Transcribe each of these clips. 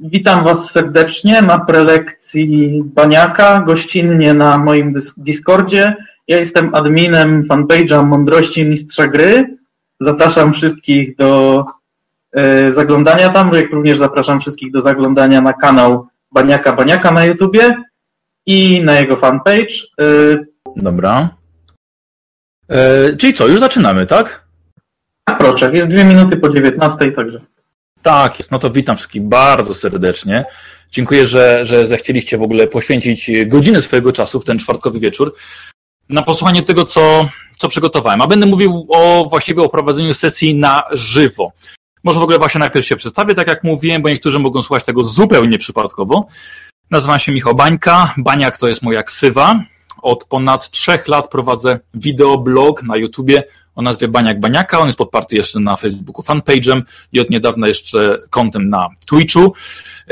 Witam Was serdecznie na prelekcji Baniaka, gościnnie na moim Discordzie. Ja jestem adminem fanpage'a Mądrości Mistrza Gry. Zapraszam wszystkich do e, zaglądania tam, jak również zapraszam wszystkich do zaglądania na kanał Baniaka Baniaka na YouTubie i na jego fanpage. E, Dobra. E, czyli co, już zaczynamy, tak? Tak, proszę. Jest dwie minuty po 19, także. Tak jest, no to witam wszystkich bardzo serdecznie. Dziękuję, że, że zechcieliście w ogóle poświęcić godzinę swojego czasu w ten czwartkowy wieczór na posłuchanie tego, co, co przygotowałem. A będę mówił o właściwie o prowadzeniu sesji na żywo. Może w ogóle właśnie najpierw się przedstawię, tak jak mówiłem, bo niektórzy mogą słuchać tego zupełnie przypadkowo. Nazywam się Michał Bańka. Baniak to jest moja ksywa. Od ponad trzech lat prowadzę wideoblog na YouTubie o nazwie Baniak Baniaka. On jest podparty jeszcze na Facebooku fanpage'em i od niedawna jeszcze kontem na Twitchu.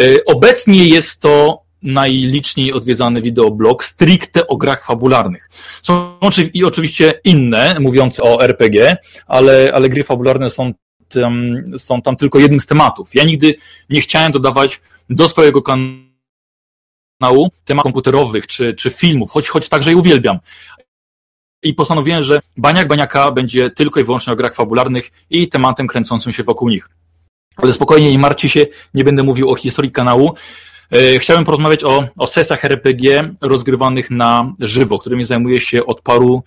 E, obecnie jest to najliczniej odwiedzany wideoblog stricte o grach fabularnych. Są i oczywiście inne, mówiące o RPG, ale, ale gry fabularne są tam, są tam tylko jednym z tematów. Ja nigdy nie chciałem dodawać do swojego kanału tematów komputerowych czy, czy filmów, choć, choć także je uwielbiam. I postanowiłem, że Baniak Baniaka będzie tylko i wyłącznie o grach fabularnych i tematem kręcącym się wokół nich. Ale spokojnie, nie martwcie się, nie będę mówił o historii kanału. E, chciałem porozmawiać o, o sesjach RPG rozgrywanych na żywo, którymi zajmuję się od paru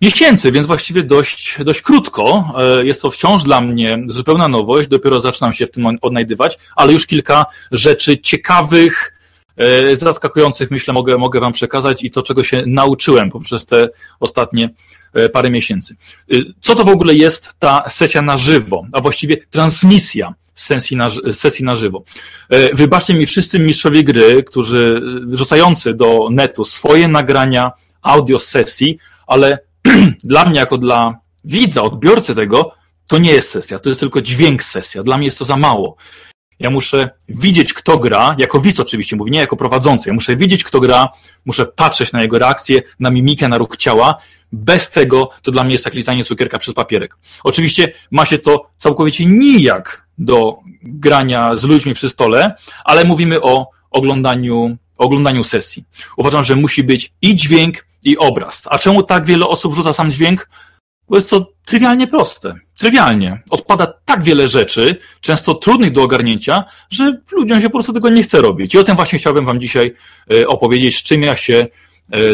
miesięcy, więc właściwie dość, dość krótko. E, jest to wciąż dla mnie zupełna nowość, dopiero zaczynam się w tym odnajdywać, ale już kilka rzeczy ciekawych, zaskakujących, myślę, mogę, mogę Wam przekazać i to, czego się nauczyłem poprzez te ostatnie e, parę miesięcy. E, co to w ogóle jest ta sesja na żywo, a właściwie transmisja sesji na, sesji na żywo. Wybaczcie mi wszyscy mistrzowie gry, którzy wrzucający do netu swoje nagrania audio sesji, ale dla mnie, jako dla widza, odbiorcy tego, to nie jest sesja, to jest tylko dźwięk sesja. Dla mnie jest to za mało. Ja muszę widzieć, kto gra, jako widz oczywiście mówię, nie jako prowadzący. Ja muszę widzieć, kto gra, muszę patrzeć na jego reakcję, na mimikę, na ruch ciała. Bez tego to dla mnie jest jak lizanie cukierka przez papierek. Oczywiście ma się to całkowicie nijak do grania z ludźmi przy stole, ale mówimy o oglądaniu, oglądaniu sesji. Uważam, że musi być i dźwięk, i obraz. A czemu tak wiele osób rzuca sam dźwięk? Bo jest to trywialnie proste. Trywialnie. Odpada tak wiele rzeczy, często trudnych do ogarnięcia, że ludziom się po prostu tego nie chce robić. I o tym właśnie chciałbym Wam dzisiaj e, opowiedzieć, z czym ja się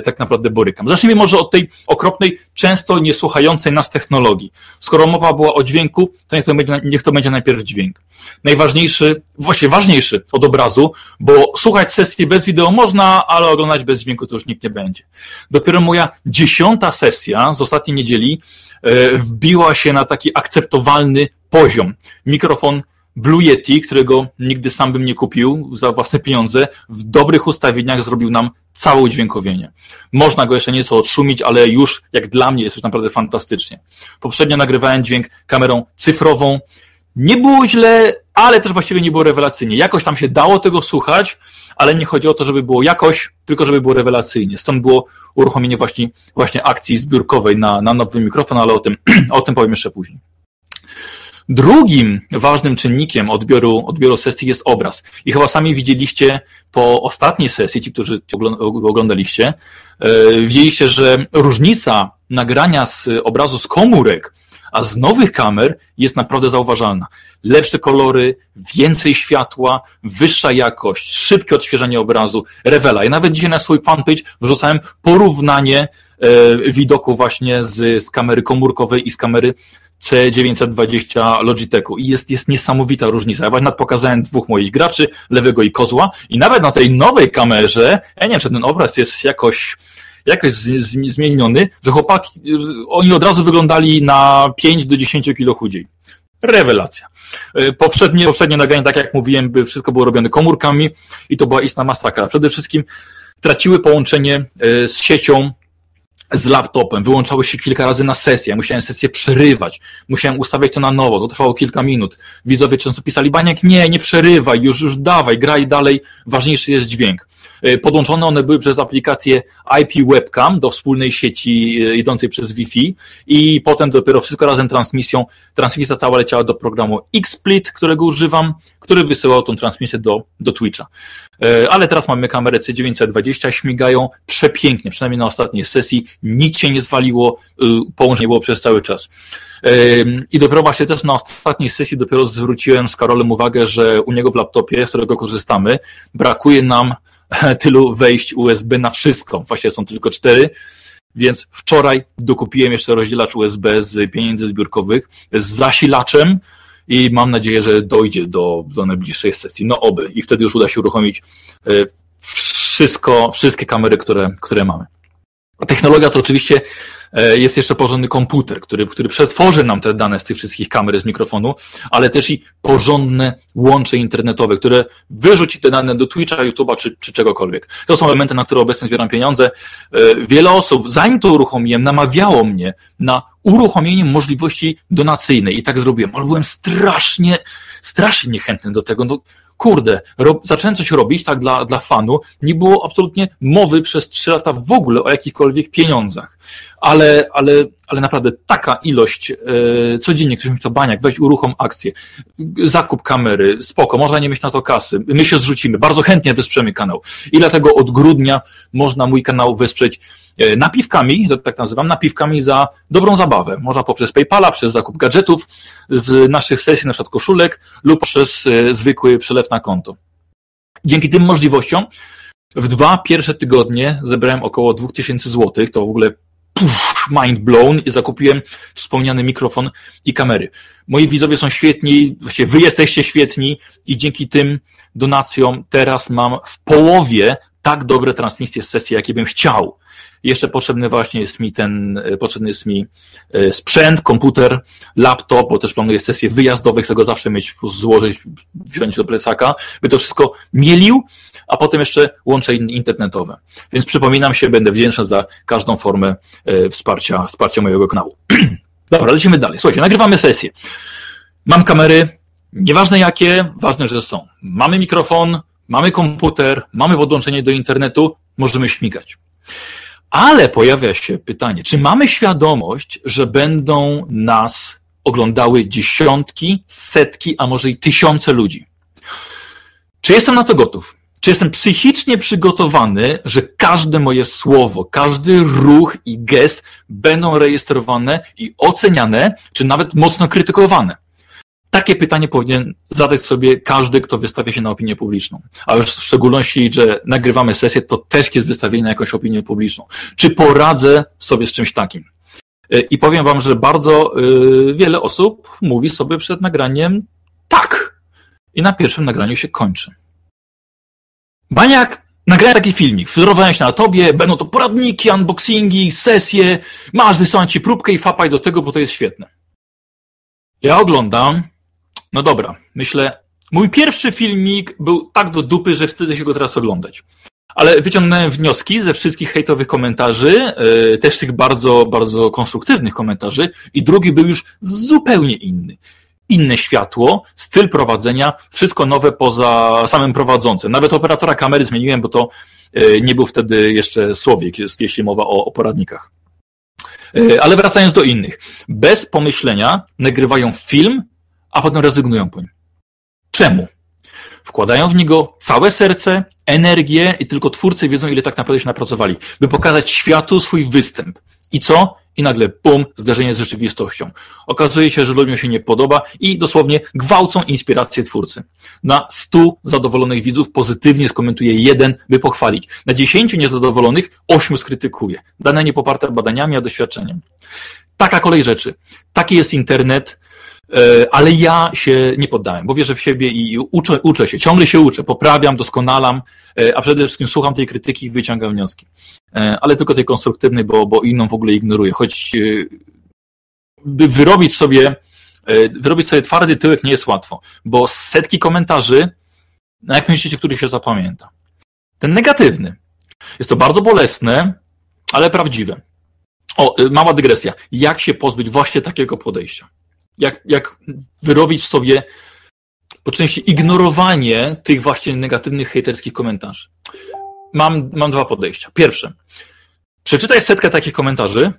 tak naprawdę borykam. Zacznijmy może od tej okropnej, często niesłuchającej nas technologii. Skoro mowa była o dźwięku, to niech to będzie, niech to będzie najpierw dźwięk. Najważniejszy, właśnie ważniejszy od obrazu, bo słuchać sesji bez wideo można, ale oglądać bez dźwięku to już nikt nie będzie. Dopiero moja dziesiąta sesja z ostatniej niedzieli E, wbiła się na taki akceptowalny poziom. Mikrofon Blue Yeti, którego nigdy sam bym nie kupił za własne pieniądze, w dobrych ustawieniach zrobił nam całe udźwiękowienie. Można go jeszcze nieco odszumić, ale już jak dla mnie jest już naprawdę fantastycznie. Poprzednio nagrywałem dźwięk kamerą cyfrową. Nie było źle, ale też właściwie nie było rewelacyjnie. Jakoś tam się dało tego słuchać, ale nie chodzi o to, żeby było jakoś, tylko żeby było rewelacyjnie. Stąd było uruchomienie właśnie, właśnie akcji zbiórkowej na, na nowy mikrofon, ale o tym, o tym powiem jeszcze później. Drugim ważnym czynnikiem odbioru, odbioru sesji jest obraz. I chyba sami widzieliście po ostatniej sesji, ci, którzy oglądaliście, e, widzieliście, że różnica nagrania z obrazu z komórek a z nowych kamer jest naprawdę zauważalna. Lepsze kolory, więcej światła, wyższa jakość, szybkie odświeżanie obrazu, rewela. Ja nawet dzisiaj na swój fanpage wrzucałem porównanie e, widoku właśnie z, z kamery komórkowej i z kamery C920 Logitechu i jest, jest niesamowita różnica. Ja właśnie pokazałem dwóch moich graczy, lewego i kozła i nawet na tej nowej kamerze, ja nie wiem, czy ten obraz jest jakoś jakoś zmieniony, że chłopaki, oni od razu wyglądali na 5 do 10 kilo chudziej. Rewelacja. E, poprzednie, poprzednie nagranie, tak jak mówiłem, by wszystko było robione komórkami i to była istna masakra. Przede wszystkim traciły połączenie e, z siecią z laptopem, wyłączały się kilka razy na sesję, musiałem sesję przerywać, musiałem ustawiać to na nowo, to trwało kilka minut. Widzowie często pisali, Baniak, nie, nie przerywaj, już, już dawaj, graj dalej, ważniejszy jest dźwięk. Podłączone one były przez aplikację IP Webcam do wspólnej sieci idącej przez Wi-Fi i potem dopiero wszystko razem transmisją, transmisja cała leciała do programu XSplit, którego używam, który wysyłał tą transmisję do, do Twitcha. Ale teraz mamy kamerę C920, śmigają przepięknie, przynajmniej na ostatniej sesji, nic się nie zwaliło, połączenie było przez cały czas. I dopiero właśnie też na ostatniej sesji dopiero zwróciłem z Karolem uwagę, że u niego w laptopie, z którego korzystamy, brakuje nam tylu wejść USB na wszystko. Właśnie są tylko cztery. Więc wczoraj dokupiłem jeszcze rozdzielacz USB z pieniędzy zbiórkowych z zasilaczem i mam nadzieję, że dojdzie do, do najbliższej sesji. No oby. I wtedy już uda się uruchomić e, wszystko, wszystkie kamery, które, które mamy. Technologia to oczywiście e, jest jeszcze porządny komputer, który, który przetworzy nam te dane z tych wszystkich kamer, z mikrofonu, ale też i porządne łącze internetowe, które wyrzuci te dane do Twitcha, YouTube'a czy, czy czegokolwiek. To są elementy, na które obecnie zbieram pieniądze. E, wiele osób, zanim to uruchomiłem, namawiało mnie na uruchomienie możliwości donacyjnej i tak zrobiłem, ale byłem strasznie, strasznie niechętny do tego. No, kurde, ro, zacząłem coś robić tak dla, dla fanu, nie było absolutnie mowy przez trzy lata w ogóle o jakichkolwiek pieniądzach. Ale, ale, ale naprawdę taka ilość, e, codziennie ktoś mi to baniak, weź uruchom akcję, zakup kamery, spoko, można nie mieć na to kasy, my się zrzucimy, bardzo chętnie wesprzemy kanał. I dlatego od grudnia można mój kanał wesprzeć E, napiwkami, to tak nazywam, napiwkami za dobrą zabawę. Można poprzez PayPala, przez zakup gadżetów z naszych sesji, na przykład koszulek, lub przez e, zwykły przelew na konto. Dzięki tym możliwościom w dwa pierwsze tygodnie zebrałem około 2000 zł, to w ogóle push, mind blown i zakupiłem wspomniany mikrofon i kamery. Moi widzowie są świetni, właściwie wy jesteście świetni i dzięki tym donacjom teraz mam w połowie tak dobre transmisje z sesji, jakie bym chciał. Jeszcze potrzebny właśnie jest mi ten, e, potrzebny jest mi e, sprzęt, komputer, laptop, bo też planuję sesje wyjazdowe, chcę go zawsze mieć, złożyć, wziąć do plecaka, by to wszystko mielił, a potem jeszcze łącze internetowe. Więc przypominam się, będę wdzięczny za każdą formę e, wsparcia, wsparcia mojego kanału. Dobra, lecimy dalej. Słuchajcie, nagrywamy sesję. Mam kamery, nieważne jakie, ważne, że są. Mamy mikrofon, mamy komputer, mamy podłączenie do internetu, możemy śmigać. Ale pojawia się pytanie, czy mamy świadomość, że będą nas oglądały dziesiątki, setki, a może i tysiące ludzi? Czy jestem na to gotów? Czy jestem psychicznie przygotowany, że każde moje słowo, każdy ruch i gest będą rejestrowane i oceniane, czy nawet mocno krytykowane? Takie pytanie powinien zadać sobie każdy, kto wystawia się na opinię publiczną. A już w szczególności, że nagrywamy sesję, to też jest wystawienie na jakąś opinię publiczną. Czy poradzę sobie z czymś takim? I powiem Wam, że bardzo y, wiele osób mówi sobie przed nagraniem tak. I na pierwszym nagraniu się kończy. Baniak nagrałem taki filmik, wzorowałem się na tobie, będą to poradniki, unboxingi, sesje, masz, wysłać ci próbkę i fapaj do tego, bo to jest świetne. Ja oglądam, no dobra, myślę, mój pierwszy filmik był tak do dupy, że wtedy się go teraz oglądać. Ale wyciągnąłem wnioski ze wszystkich hejtowych komentarzy, yy, też tych bardzo, bardzo konstruktywnych komentarzy, i drugi był już zupełnie inny. Inne światło, styl prowadzenia, wszystko nowe poza samym prowadzącym. Nawet operatora kamery zmieniłem, bo to yy, nie był wtedy jeszcze Słowiek, jeśli mowa o, poradnikach. Yy, ale wracając do innych. Bez pomyślenia nagrywają film, a potem rezygnują po nim. Czemu? Wkładają w niego całe serce, energię i tylko twórcy wiedzą, ile tak naprawdę się napracowali, by pokazać światu swój występ. I co? I nagle, pum, zderzenie z rzeczywistością. Okazuje się, że ludziom się nie podoba i dosłownie gwałcą inspirację twórcy. Na stu zadowolonych widzów pozytywnie skomentuje jeden, by pochwalić. Na dziesięciu niezadowolonych ośmiu skrytykuje. Dane niepoparte badaniami, a doświadczeniem. Taka kolej rzeczy. Taki jest internet, ale ja się nie poddałem, bo wierzę w siebie i uczę, uczę się, ciągle się uczę, poprawiam, doskonalam, e, a przede wszystkim słucham tej krytyki i wyciągam wnioski. E, ale tylko tej konstruktywnej, bo, bo inną w ogóle ignoruję. Choć by wyrobić sobie, wyrobić sobie twardy tyłek nie jest łatwo, bo setki komentarzy, na jak myślicie, który się zapamięta? Ten negatywny. Jest to bardzo bolesne, ale prawdziwe. O, mała dygresja. Jak się pozbyć właśnie takiego podejścia? Jak, jak wyrobić sobie po części ignorowanie tych właśnie negatywnych hejterskich komentarzy. mam, mam dwa podejścia. Pierwsze, przeczytaj setkę takich komentarzy,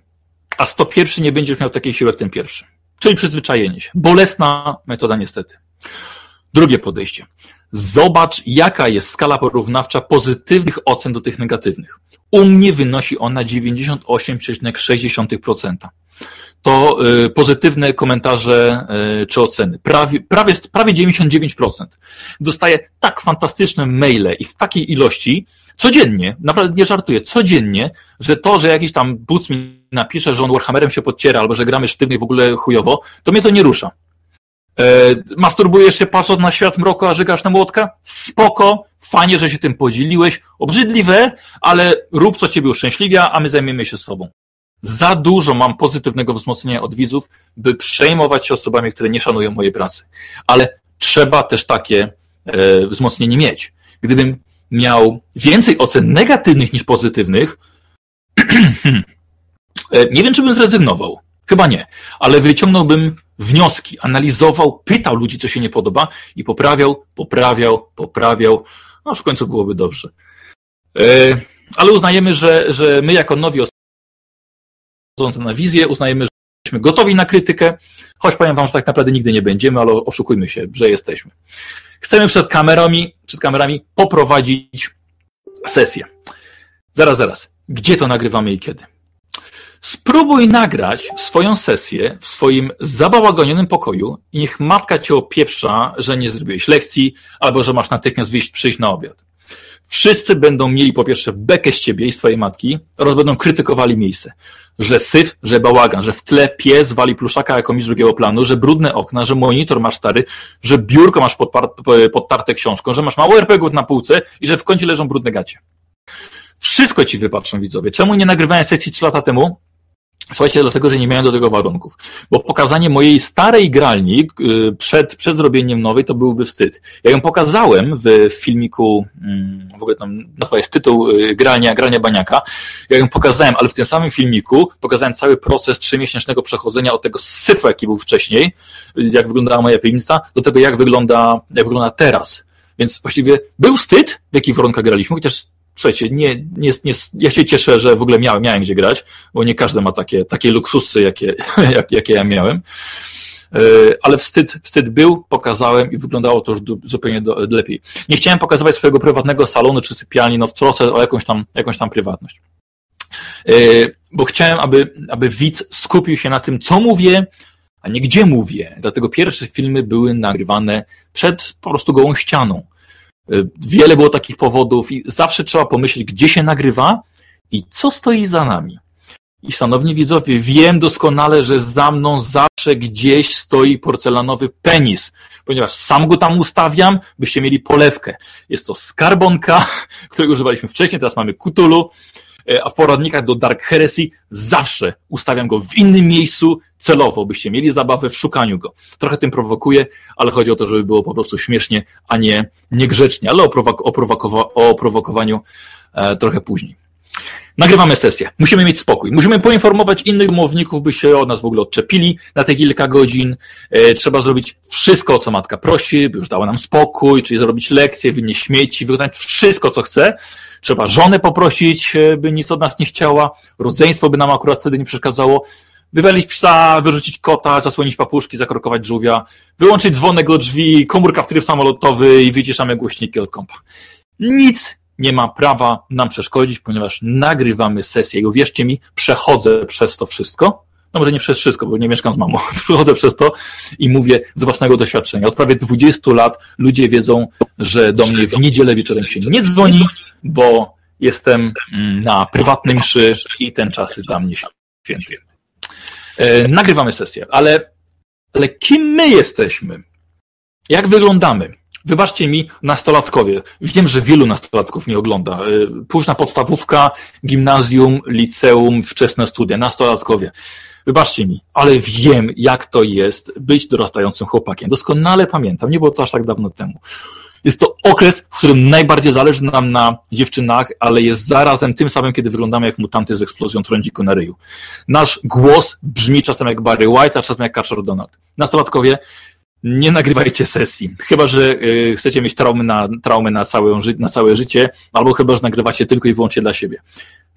a 101 nie będziesz miał takiej siły jak ten pierwszy. Czyli przyzwyczajenie się. Bolesna metoda niestety. Drugie podejście. Zobacz, jaka jest skala porównawcza pozytywnych ocen do tych negatywnych. U mnie wynosi ona 98,6% to y, pozytywne komentarze y, czy oceny. Prawie, prawie, prawie 99%. Dostaję tak fantastyczne maile i w takiej ilości, codziennie, naprawdę nie żartuję, codziennie, że to, że jakiś tam buc mi napisze, że on Warhammerem się podciera, albo że gramy sztywnie w ogóle chujowo, to mnie to nie rusza. E, masturbujesz się patrząc na świat mroku, a żygasz na młotka? Spoko, fajnie, że się tym podzieliłeś. Obrzydliwe, ale rób co ciebie uszczęśliwia, a my zajmiemy się sobą. Za dużo mam pozytywnego wzmocnienia od widzów, by przejmować się osobami, które nie szanują mojej pracy. Ale trzeba też takie e, wzmocnienie mieć. Gdybym miał więcej ocen negatywnych niż pozytywnych, e, nie wiem, czy bym zrezygnował. Chyba nie, ale wyciągnąłbym wnioski, analizował, pytał ludzi, co się nie podoba i poprawiał, poprawiał, poprawiał, no w końcu byłoby dobrze. E, ale uznajemy, że, że my jako nowi na wizję, uznajemy, że jesteśmy gotowi na krytykę, choć powiem wam, że tak naprawdę nigdy nie będziemy, ale oszukujmy się, że jesteśmy. Chcemy przed kamerami, przed kamerami poprowadzić sesję. Zaraz, zaraz. Gdzie to nagrywamy i kiedy? Spróbuj nagrać swoją sesję w swoim zabałagonionym pokoju i niech matka cię opieprza, że nie zrobiłeś lekcji albo że masz natychmiast wyjść, przyjść na obiad. Wszyscy będą mieli po pierwsze bekę z ciebie i z twojej matki oraz będą krytykowali miejsce. Że syf, że bałagan, że w tle pies wali pluszaka jako mistrz drugiego planu, że brudne okna, że monitor masz stary, że biurko masz podtarte książką, że masz mało RPGów na półce i że w kącie leżą brudne gacie. Wszystko ci wypatrzą widzowie. Czemu nie nagrywałem sesji trzy lata temu? Słuchajcie, dlatego, że nie miałem do tego warunków. Bo pokazanie mojej starej gralni y, przed, przed zrobieniem nowej to byłby wstyd. Ja ją pokazałem w filmiku, mm, w ogóle tam nazwa jest tytuł y, Grania, Grania Baniaka. Ja ją pokazałem, ale w tym samym filmiku pokazałem cały proces trzymiesięcznego przechodzenia od tego syfu, jaki był wcześniej, jak wyglądała moja piwnica, do tego, jak wygląda, jak wygląda teraz. Więc właściwie był wstyd, w jakich warunkach graliśmy, chociaż słuchajcie, nie, nie, nie, ja się cieszę, że w ogóle miałem, miałem gdzie grać, bo nie każdy ma takie, takie luksusy, jakie, jak, jakie ja miałem. E, ale wstyd, wstyd był, pokazałem i wyglądało to już zupełnie do, lepiej. Nie chciałem pokazywać swojego prywatnego salonu czy sypialni, no w trosce o jakąś tam, jakąś tam prywatność. E, bo chciałem, aby, aby widz skupił się na tym, co mówię, a nie gdzie mówię. Dlatego pierwsze filmy były nagrywane przed po prostu gołą ścianą. Wiele było takich powodów i zawsze trzeba pomyśleć, gdzie się nagrywa i co stoi za nami. I szanowni widzowie, wiem doskonale, że za mną zawsze gdzieś stoi porcelanowy penis, ponieważ sam go tam ustawiam, byście mieli polewkę. Jest to skarbonka, której używaliśmy wcześniej, teraz mamy kutulu, a w poradnikach do Dark Heresy zawsze ustawiam go w innym miejscu celowo, byście mieli zabawę w szukaniu go. Trochę tym prowokuję, ale chodzi o to, żeby było po prostu śmiesznie, a nie niegrzecznie, ale o, prowok o, prowokowa o prowokowaniu e, trochę później. Nagrywamy sesję. Musimy mieć spokój. Musimy poinformować innych umowników, by się od nas w ogóle odczepili na te kilka godzin. E, trzeba zrobić wszystko, co matka prosi, by już dała nam spokój, czyli zrobić lekcje, wynieść śmieci, wykonać wszystko, co chce. Trzeba żonę poprosić, e, by nic od nas nie chciała. Rodzeństwo by nam akurat wtedy nie przeszkadzało. Wywalić psa, wyrzucić kota, zasłonić papuszki, zakrokować żółwia, wyłączyć dzwonek do drzwi, komórka w tryb samolotowy i wyciszamy głośniki od kompa. Nic nie ma prawa nam przeszkodzić, ponieważ nagrywamy sesję. I uwierzcie mi, przechodzę przez to wszystko. No może nie przez wszystko, bo nie mieszkam z mamą. Przechodzę przez to i mówię z własnego doświadczenia. Od prawie 20 lat ludzie wiedzą, że do mnie w niedzielę wieczorem się nie dzwoni, bo jestem mm, na prywatnej mszy i ten czas jest dla mnie święty. E, nagrywamy sesję, ale, ale kim my jesteśmy? Jak wyglądamy? Wybaczcie mi, nastolatkowie. Wiem, że wielu nastolatków nie ogląda. E, późna podstawówka, gimnazjum, liceum, wczesne studia. Nastolatkowie. Wybaczcie mi, ale wiem, jak to jest być dorastającym chłopakiem. Doskonale pamiętam, nie było to aż tak dawno temu. Jest to okres, w którym najbardziej zależy nam na dziewczynach, ale jest zarazem tym samym, kiedy wyglądamy jak mutanty z eksplozją trądziku na ryju. Nasz głos brzmi czasem jak Barry White, a czasem jak Kaczor Donald. Nastolatkowie, nie nagrywajcie sesji. Chyba, że y, chcecie mieć traumy na, traumy na, całe, na całe życie, albo chyba, że nagrywacie tylko i wyłącznie dla siebie.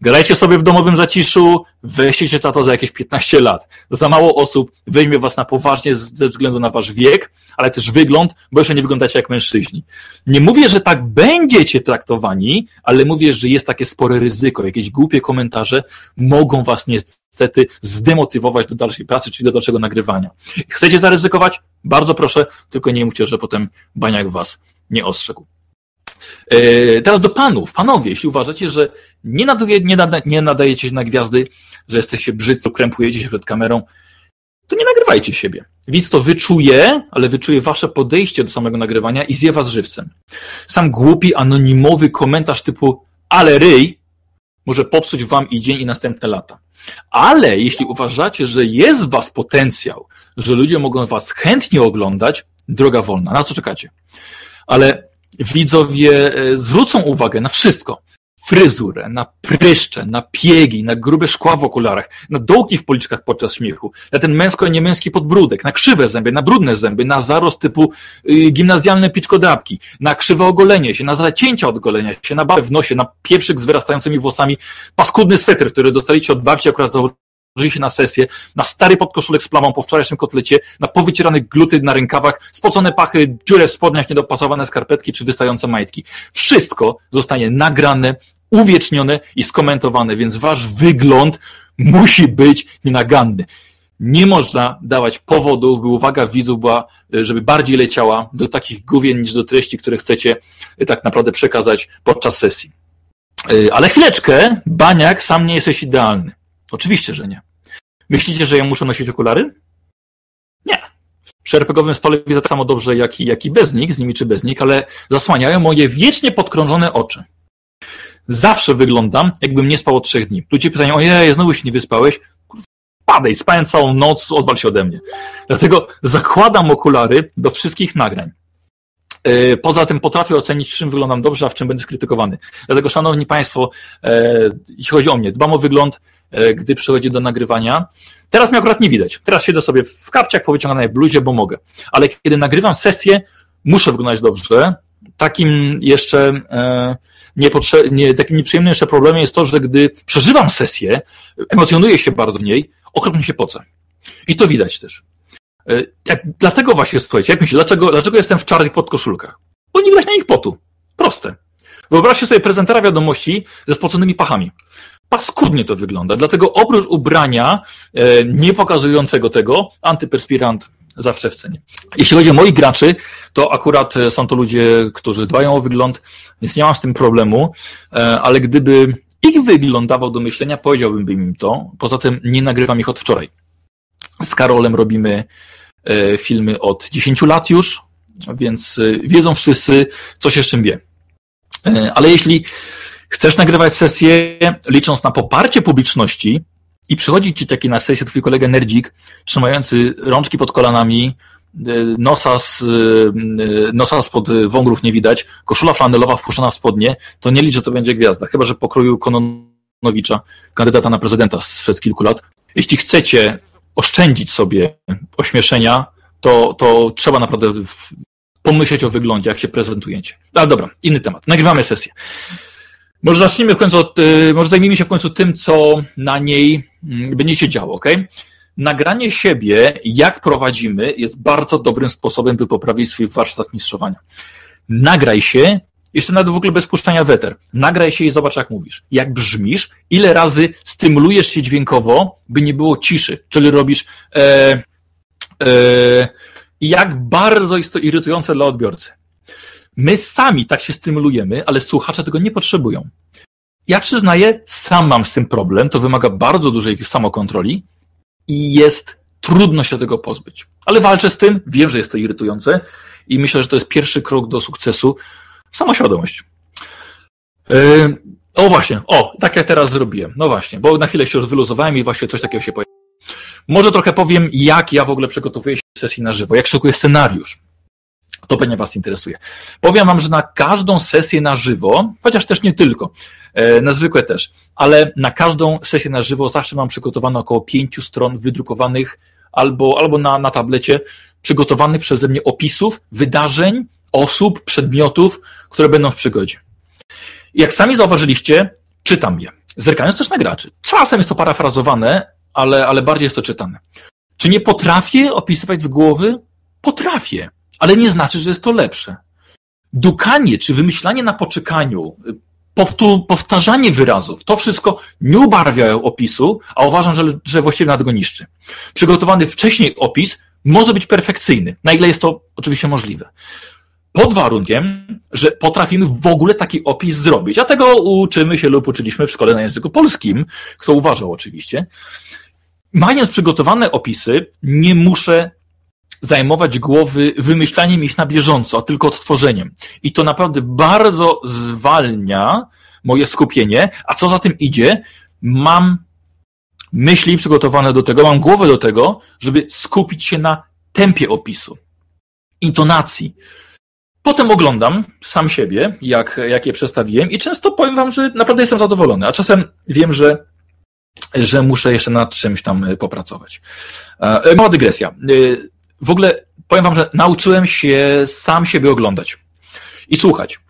Grajcie sobie w domowym zaciszu, weźcie za to za jakieś 15 lat. Za mało osób weźmie was na poważnie ze względu na wasz wiek, ale też wygląd, bo jeszcze nie wyglądacie jak mężczyźni. Nie mówię, że tak będziecie traktowani, ale mówię, że jest takie spore ryzyko. Jakieś głupie komentarze mogą was niestety zdemotywować do dalszej pracy, czyli do dalszego nagrywania. Chcecie zaryzykować? Bardzo proszę, tylko nie mówcie, że potem baniak was nie ostrzegł. E, teraz do panów. Panowie, jeśli uważacie, że nie, nie, nada, nie nadajecie się na gwiazdy, że jesteście brzydcy, krępujecie się przed kamerą, to nie nagrywajcie siebie. Widz to wyczuje, ale wyczuje wasze podejście do samego nagrywania i zje was żywcem. Sam głupi, anonimowy komentarz typu ale ryj może popsuć wam i dzień i następne lata. Ale jeśli uważacie, że jest w was potencjał, że ludzie mogą was chętnie oglądać, droga wolna. Na co czekacie? Ale widzowie e, zwrócą uwagę na wszystko. Fryzurę, na pryszcze, na piegi, na grube szkła w okularach, na dołki w policzkach podczas śmiechu, na ten męsko niemęski podbródek, na krzywe zęby, na brudne zęby, na zarost typu y, gimnazjalne piczkodabki, na krzywe ogolenie się, na zacięcia od golenia się, na babę w nosie, na pieprzyk z wyrastającymi włosami, paskudny sweter, który dostaliście od babci akurat założyli się na sesję, na stary podkoszulek z plamą po wczorajszym kotlecie, na powycierane gluty na rękawach, spocone pachy, dziurę w spodniach, niedopasowane skarpetki czy wystające majtki. Wszystko zostanie nagrane, uwiecznione i skomentowane, więc wasz wygląd musi być nienaganny. Nie można dawać powodów, by uwaga widzów była, żeby bardziej leciała do takich główien niż do treści, które chcecie tak naprawdę przekazać podczas sesji. Ale chwileczkę, Baniak, sam nie jesteś idealny. Oczywiście, że nie. Myślicie, że ja muszę nosić okulary? Nie. Przy RPGowym stole widzę tak samo dobrze, jak i, jak i bez nich, z nimi czy bez nich, ale zasłaniają moje wiecznie podkrążone oczy. Zawsze wyglądam, jakbym nie spał od trzech dni. Ludzie pytają, ojej, znowu się nie wyspałeś. Padaj, spałem całą noc, odwal się ode mnie. Dlatego zakładam okulary do wszystkich nagrań. E, poza tym potrafię ocenić, czym wyglądam dobrze, a w czym będę skrytykowany. Dlatego, szanowni Państwo, e, jeśli chodzi o mnie, dbam o wygląd, gdy przychodzi do nagrywania. Teraz mnie akurat nie widać. Teraz siedzę sobie w kapciach, powyciąganej bluzie, bo mogę. Ale kiedy nagrywam sesję, muszę wyglądać dobrze. Takim jeszcze niepotrze- nie, takim nieprzyjemnym jeszcze problemem jest to, że gdy przeżywam sesję, emocjonuję się bardzo w niej, okropnie się pocę. I to widać też. E, jak, dlatego właśnie, słuchajcie, jak dlaczego, dlaczego jestem w czarnych podkoszulkach? Bo nie widać na nich potu. Proste. Wyobraźcie sobie prezentera wiadomości ze spoconymi pachami. Paskudnie to wygląda, dlatego oprócz ubrania e, nie pokazującego tego, antyperspirant zawsze w cenie. Jeśli chodzi o moich graczy, to akurat e, są to ludzie, którzy dbają o wygląd, więc nie mam z tym problemu, e, ale gdyby ich wygląd dawał do myślenia, powiedziałbym im to. Poza tym nie nagrywam ich od wczoraj. Z Karolem robimy e, filmy od 10 lat już, więc wiedzą wszyscy, co się z czym wie. Ale jeśli chcesz nagrywać sesję, licząc na poparcie publiczności i przychodzi ci taki na sesję twój kolega Nerdzik, trzymający rączki pod kolanami, nosa, z, nosa spod wągrów nie widać, koszula flanelowa wpuszczona w spodnie, to nie licz, że to będzie gwiazda. Chyba, że pokroju Kononowicza, kandydata na prezydenta sprzed kilku lat. Jeśli chcecie oszczędzić sobie ośmieszenia, to, to trzeba naprawdę pomyśleć o wyglądzie, jak się prezentujecie. Ale dobra, inny temat. Nagrywamy sesję. Może zacznijmy w końcu od, y, może zajmijmy się w końcu tym, co na niej mm, będzie się działo, ok? Nagranie siebie, jak prowadzimy, jest bardzo dobrym sposobem, by poprawić swój warsztat mistrzowania. Nagraj się, jeszcze nawet w ogóle bez puszczania weter. Nagraj się i zobacz, jak mówisz. Jak brzmisz, ile razy stymulujesz się dźwiękowo, by nie było ciszy. Czyli robisz e, e, jak bardzo jest to irytujące dla odbiorcy. My sami tak się stymulujemy, ale słuchacze tego nie potrzebują. Ja przyznaję, sam mam z tym problem, to wymaga bardzo dużej samokontroli i jest trudno się tego pozbyć. Ale walczę z tym, wiem, że jest to irytujące i myślę, że to jest pierwszy krok do sukcesu, Samoświadomość. Yy, o właśnie, o, tak jak teraz zrobiłem. No właśnie, bo na chwilę się już wyluzowałem i właśnie coś takiego się pojawiło. Może trochę powiem, jak ja w ogóle przygotowuję się sesji na żywo, jak szykuję scenariusz. To pewnie Was interesuje. Powiem Wam, że na każdą sesję na żywo, chociaż też nie tylko, e, na zwykłe też, ale na każdą sesję na żywo zawsze mam przygotowane około pięciu stron wydrukowanych albo, albo na, na tablecie przygotowanych przeze mnie opisów, wydarzeń, osób, przedmiotów, które będą w przygodzie. Jak sami zauważyliście, czytam je, zerkając też na graczy. Czasem jest to parafrazowane, ale, ale bardziej jest to czytane. Czy nie potrafię opisywać z głowy? Potrafię, ale nie znaczy, że jest to lepsze. Dukanie czy wymyślanie na poczekaniu, powtarzanie wyrazów, to wszystko nie ubarwia opisu, a uważam, że, że właściwie nad go niszczy. Przygotowany wcześniej opis może być perfekcyjny, na ile jest to oczywiście możliwe. Pod warunkiem, że potrafimy w ogóle taki opis zrobić. A tego uczymy się lub uczyliśmy w szkole na języku polskim, kto uważał oczywiście. Mając przygotowane opisy, nie muszę zajmować głowy wymyślaniem ich na bieżąco, a tylko odtworzeniem. I to naprawdę bardzo zwalnia moje skupienie, a co za tym idzie, mam myśli przygotowane do tego, mam głowę do tego, żeby skupić się na tempie opisu, intonacji. Potem oglądam sam siebie, jak, jak je przedstawiłem i często powiem wam, że naprawdę jestem zadowolony, a czasem wiem, że, że muszę jeszcze nad czymś tam popracować. E, mała dygresja. W ogóle powiem wam, że nauczyłem się sam siebie oglądać i słuchać.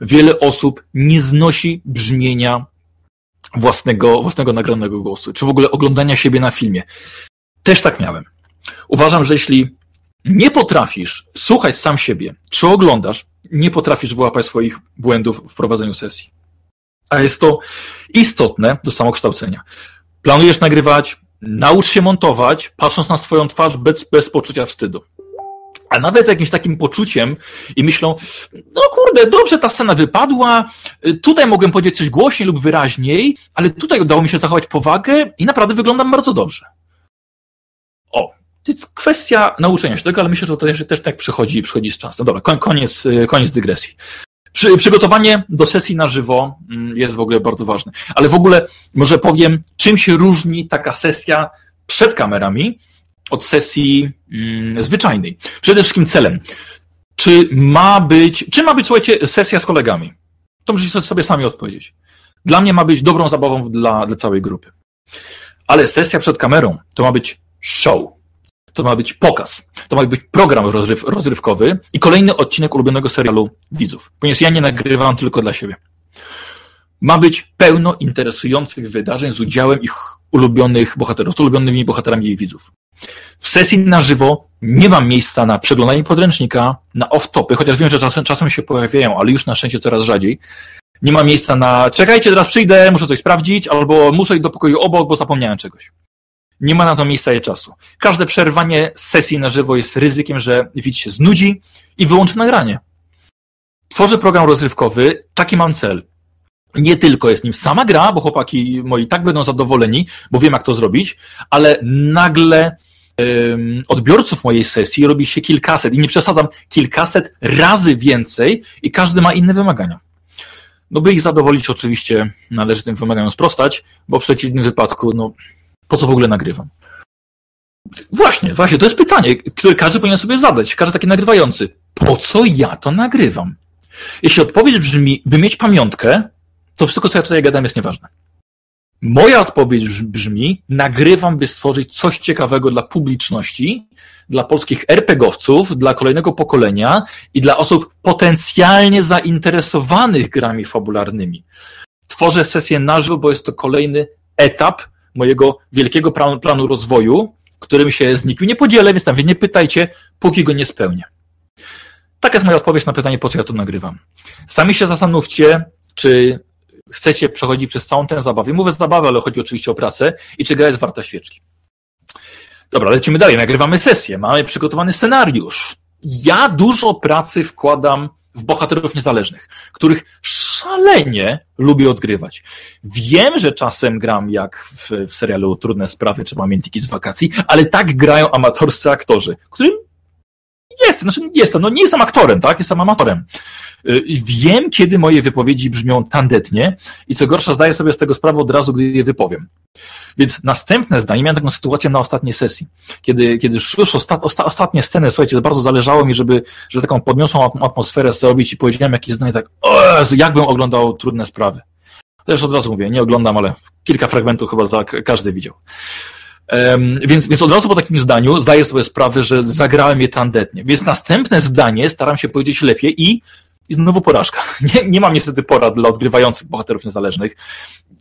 Wiele osób nie znosi brzmienia własnego, własnego nagranego głosu, czy w ogóle oglądania siebie na filmie. Też tak miałem. Uważam, że jeśli nie potrafisz słuchać sam siebie, czy oglądasz, nie potrafisz wyłapać swoich błędów w prowadzeniu sesji. A jest to istotne do samokształcenia. Planujesz nagrywać, naucz się montować, patrząc na swoją twarz bez, bez poczucia wstydu. A nawet z jakimś takim poczuciem i myślą, no kurde, dobrze ta scena wypadła, tutaj mogłem powiedzieć coś głośniej lub wyraźniej, ale tutaj udało mi się zachować powagę i naprawdę wyglądam bardzo dobrze. O, to jest kwestia nauczenia się tego, ale myślę, że to też, też tak przychodzi, przychodzi z czasem. Dobra, koniec, koniec dygresji. Przy, przygotowanie do sesji na żywo mm, jest w ogóle bardzo ważne. Ale w ogóle może powiem, czym się różni taka sesja przed kamerami od sesji mm, zwyczajnej. Przede wszystkim celem. Czy ma być, czy ma być, słuchajcie, sesja z kolegami? To musicie sobie sami odpowiedzieć. Dla mnie ma być dobrą zabawą dla, dla całej grupy. Ale sesja przed kamerą to ma być show. To ma być pokaz. To ma być program rozryw, rozrywkowy i kolejny odcinek ulubionego serialu widzów. Ponieważ ja nie nagrywam tylko dla siebie. Ma być pełno interesujących wydarzeń z udziałem ich ulubionych bohaterów, z ulubionymi bohaterami jej widzów. W sesji na żywo nie mam miejsca na przeglądanie podręcznika, na off-topy, chociaż wiem, że czasem, czasem się pojawiają, ale już na szczęście coraz rzadziej. Nie ma miejsca na czekajcie, teraz przyjdę, muszę coś sprawdzić, albo muszę iść do pokoju obok, bo zapomniałem czegoś. Nie ma na to miejsca i czasu. Każde przerwanie sesji na żywo jest ryzykiem, że widz się znudzi i wyłączy nagranie. Tworzę program rozrywkowy, taki mam cel. Nie tylko jest nim sama gra, bo chłopaki moi tak będą zadowoleni, bo wiem jak to zrobić, ale nagle odbiorców mojej sesji robi się kilkaset i nie przesadzam, kilkaset razy więcej i każdy ma inne wymagania. No by ich zadowolić oczywiście należy tym wymaganiom sprostać, bo w przeciwnym wypadku, no po co w ogóle nagrywam? Właśnie, właśnie, to jest pytanie, które każdy powinien sobie zadać, każdy taki nagrywający. Po co ja to nagrywam? Jeśli odpowiedź brzmi, by mieć pamiątkę, to wszystko, co ja tutaj gadam, jest nieważne. Moja odpowiedź brzmi, nagrywam, by stworzyć coś ciekawego dla publiczności, dla polskich RPGowców, dla kolejnego pokolenia i dla osób potencjalnie zainteresowanych grami fabularnymi. Tworzę sesję na żywo, bo jest to kolejny etap mojego wielkiego planu, rozwoju, którym się z nikim nie podzielę, więc tam nie pytajcie, póki go nie spełnię. Taka jest moja odpowiedź na pytanie, po co ja to nagrywam. Sami się zastanówcie, czy chcecie przechodzić przez całą tę zabawę. Mówię zabawę, ale chodzi oczywiście o pracę i czy gra jest warta świeczki. Dobra, lecimy dalej. Nagrywamy sesję, mamy przygotowany scenariusz. Ja dużo pracy wkładam w bohaterów niezależnych, których szalenie lubię odgrywać. Wiem, że czasem gram jak w, w serialu Trudne Sprawy czy Pamiętniki z wakacji, ale tak grają amatorscy aktorzy, którym Jestem, znaczy jestem, no nie jestem aktorem, tak? Jestem amatorem. Y, wiem, kiedy moje wypowiedzi brzmią tandetnie i co gorsza, zdaję sobie z tego sprawę od razu, gdy je wypowiem. Więc następne zdanie, miałem taką sytuację na ostatniej sesji, kiedy, kiedy już osta, osta, ostatnie sceny, słuchajcie, bardzo zależało mi, żeby, żeby taką podniosłą atmosferę zrobić i powiedziałem jakieś zdanie tak, o Jezu, jakbym oglądał trudne sprawy. Też od razu mówię, nie oglądam, ale kilka fragmentów chyba za, każdy widział. Więc, więc od razu po takim zdaniu zdaję sobie sprawę, że zagrałem je tandetnie. Więc następne zdanie staram się powiedzieć lepiej i, i znowu porażka. Nie, nie mam niestety porad dla odgrywających bohaterów niezależnych.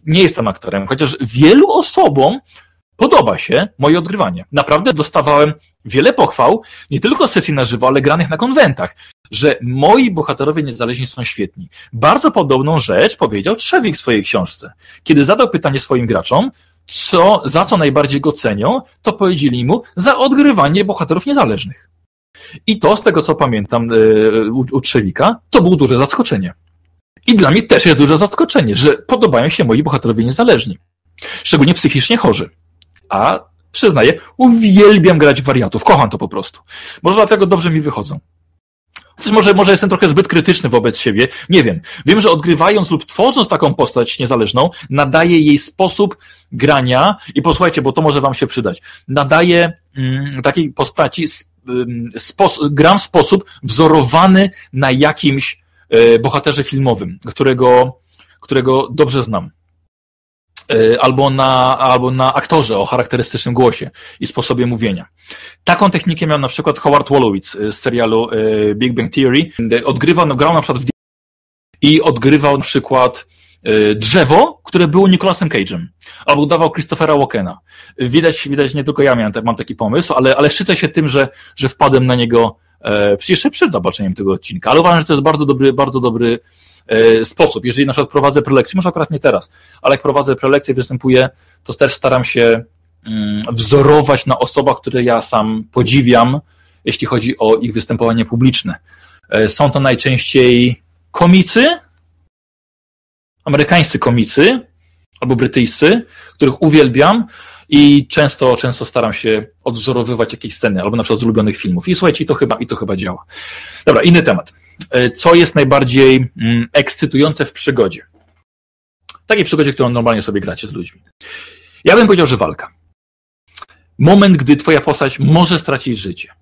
Nie jestem aktorem, chociaż wielu osobom podoba się moje odgrywanie. Naprawdę dostawałem wiele pochwał, nie tylko sesji na żywo, ale granych na konwentach, że moi bohaterowie niezależni są świetni. Bardzo podobną rzecz powiedział Trzewik w swojej książce. Kiedy zadał pytanie swoim graczom, co, za co najbardziej go cenią, to powiedzieli mu za odgrywanie bohaterów niezależnych. I to, z tego co pamiętam e, u, u Trzewika, to było duże zaskoczenie. I dla mnie też jest duże zaskoczenie, że podobają się moi bohaterowie niezależni. Szczególnie psychicznie chorzy. A przyznaję, uwielbiam grać wariatów, kocham to po prostu. Może dlatego dobrze mi wychodzą. Chociaż może, może jestem trochę zbyt krytyczny wobec siebie. Nie wiem. Wiem, że odgrywając lub tworząc taką postać niezależną, nadaje jej sposób grania i posłuchajcie, bo to może wam się przydać. Nadaje mm, takiej postaci spos gram w sposób wzorowany na jakimś y, bohaterze filmowym, którego, którego dobrze znam. E, albo na, albo na aktorze o charakterystycznym głosie i sposobie mówienia. Taką technikę miał na przykład Howard Wolowitz z serialu e, Big Bang Theory. Odgrywał, no, grał na przykład w i odgrywał na przykład e, drzewo, które było Nicolasem Cage'em, albo udawał Christophera Walkena. Widać, widać, nie tylko ja miałem, mam taki pomysł, ale, ale szczycę się tym, że, że wpadłem na niego e, jeszcze przed zobaczeniem tego odcinka, ale uważam, że to jest bardzo dobry, bardzo dobry E, sposób. Jeżeli na przykład prowadzę prelekcję, może akurat nie teraz, ale jak prowadzę prelekcję, występuję, to też staram się mm, wzorować na osobach, które ja sam podziwiam, jeśli chodzi o ich występowanie publiczne. E, są to najczęściej komicy, amerykańscy komicy albo brytyjscy, których uwielbiam i często, często staram się odwzorowywać jakieś sceny, albo na przykład z ulubionych filmów. I słuchajcie, i to chyba, i to chyba działa. Dobra, inny temat. E, co jest najbardziej mm, ekscytujące w przygodzie. Takiej przygodzie, którą normalnie sobie gracie z ludźmi. Ja bym powiedział, że walka. Moment, gdy twoja postać może stracić życie.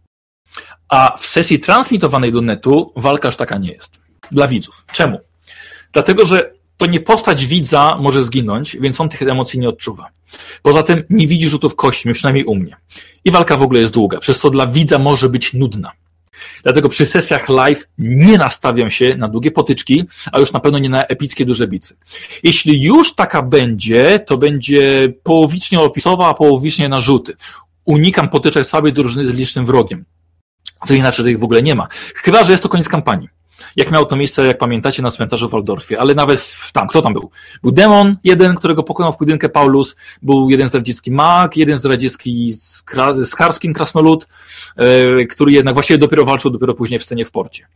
A w sesji transmitowanej do netu walka aż taka nie jest. Dla widzów. Czemu? Dlatego, że to nie postać widza może zginąć, więc on tych emocji nie odczuwa. Poza tym nie widzi rzutów kości, przynajmniej u mnie. I walka w ogóle jest długa, przez co dla widza może być nudna. Dlatego przy sesjach live nie nastawiam się na długie potyczki, a już na pewno nie na epickie duże bitwy. Jeśli już taka będzie, to będzie połowicznie opisowa, a połowicznie na rzuty. Unikam potyczek słabej drużyny z licznym wrogiem. Co inaczej ich w ogóle nie ma. Chyba, że jest to koniec kampanii jak miało to miejsce, jak pamiętacie, na cmentarzu w Waldorfie, ale nawet tam, kto tam był? Był demon jeden, którego pokonał w pojedynkę Paulus, był jeden zdradziecki mag, jeden zdradziecki skarskim krasnolud, e, który jednak właściwie dopiero walczył dopiero później w scenie w porcie.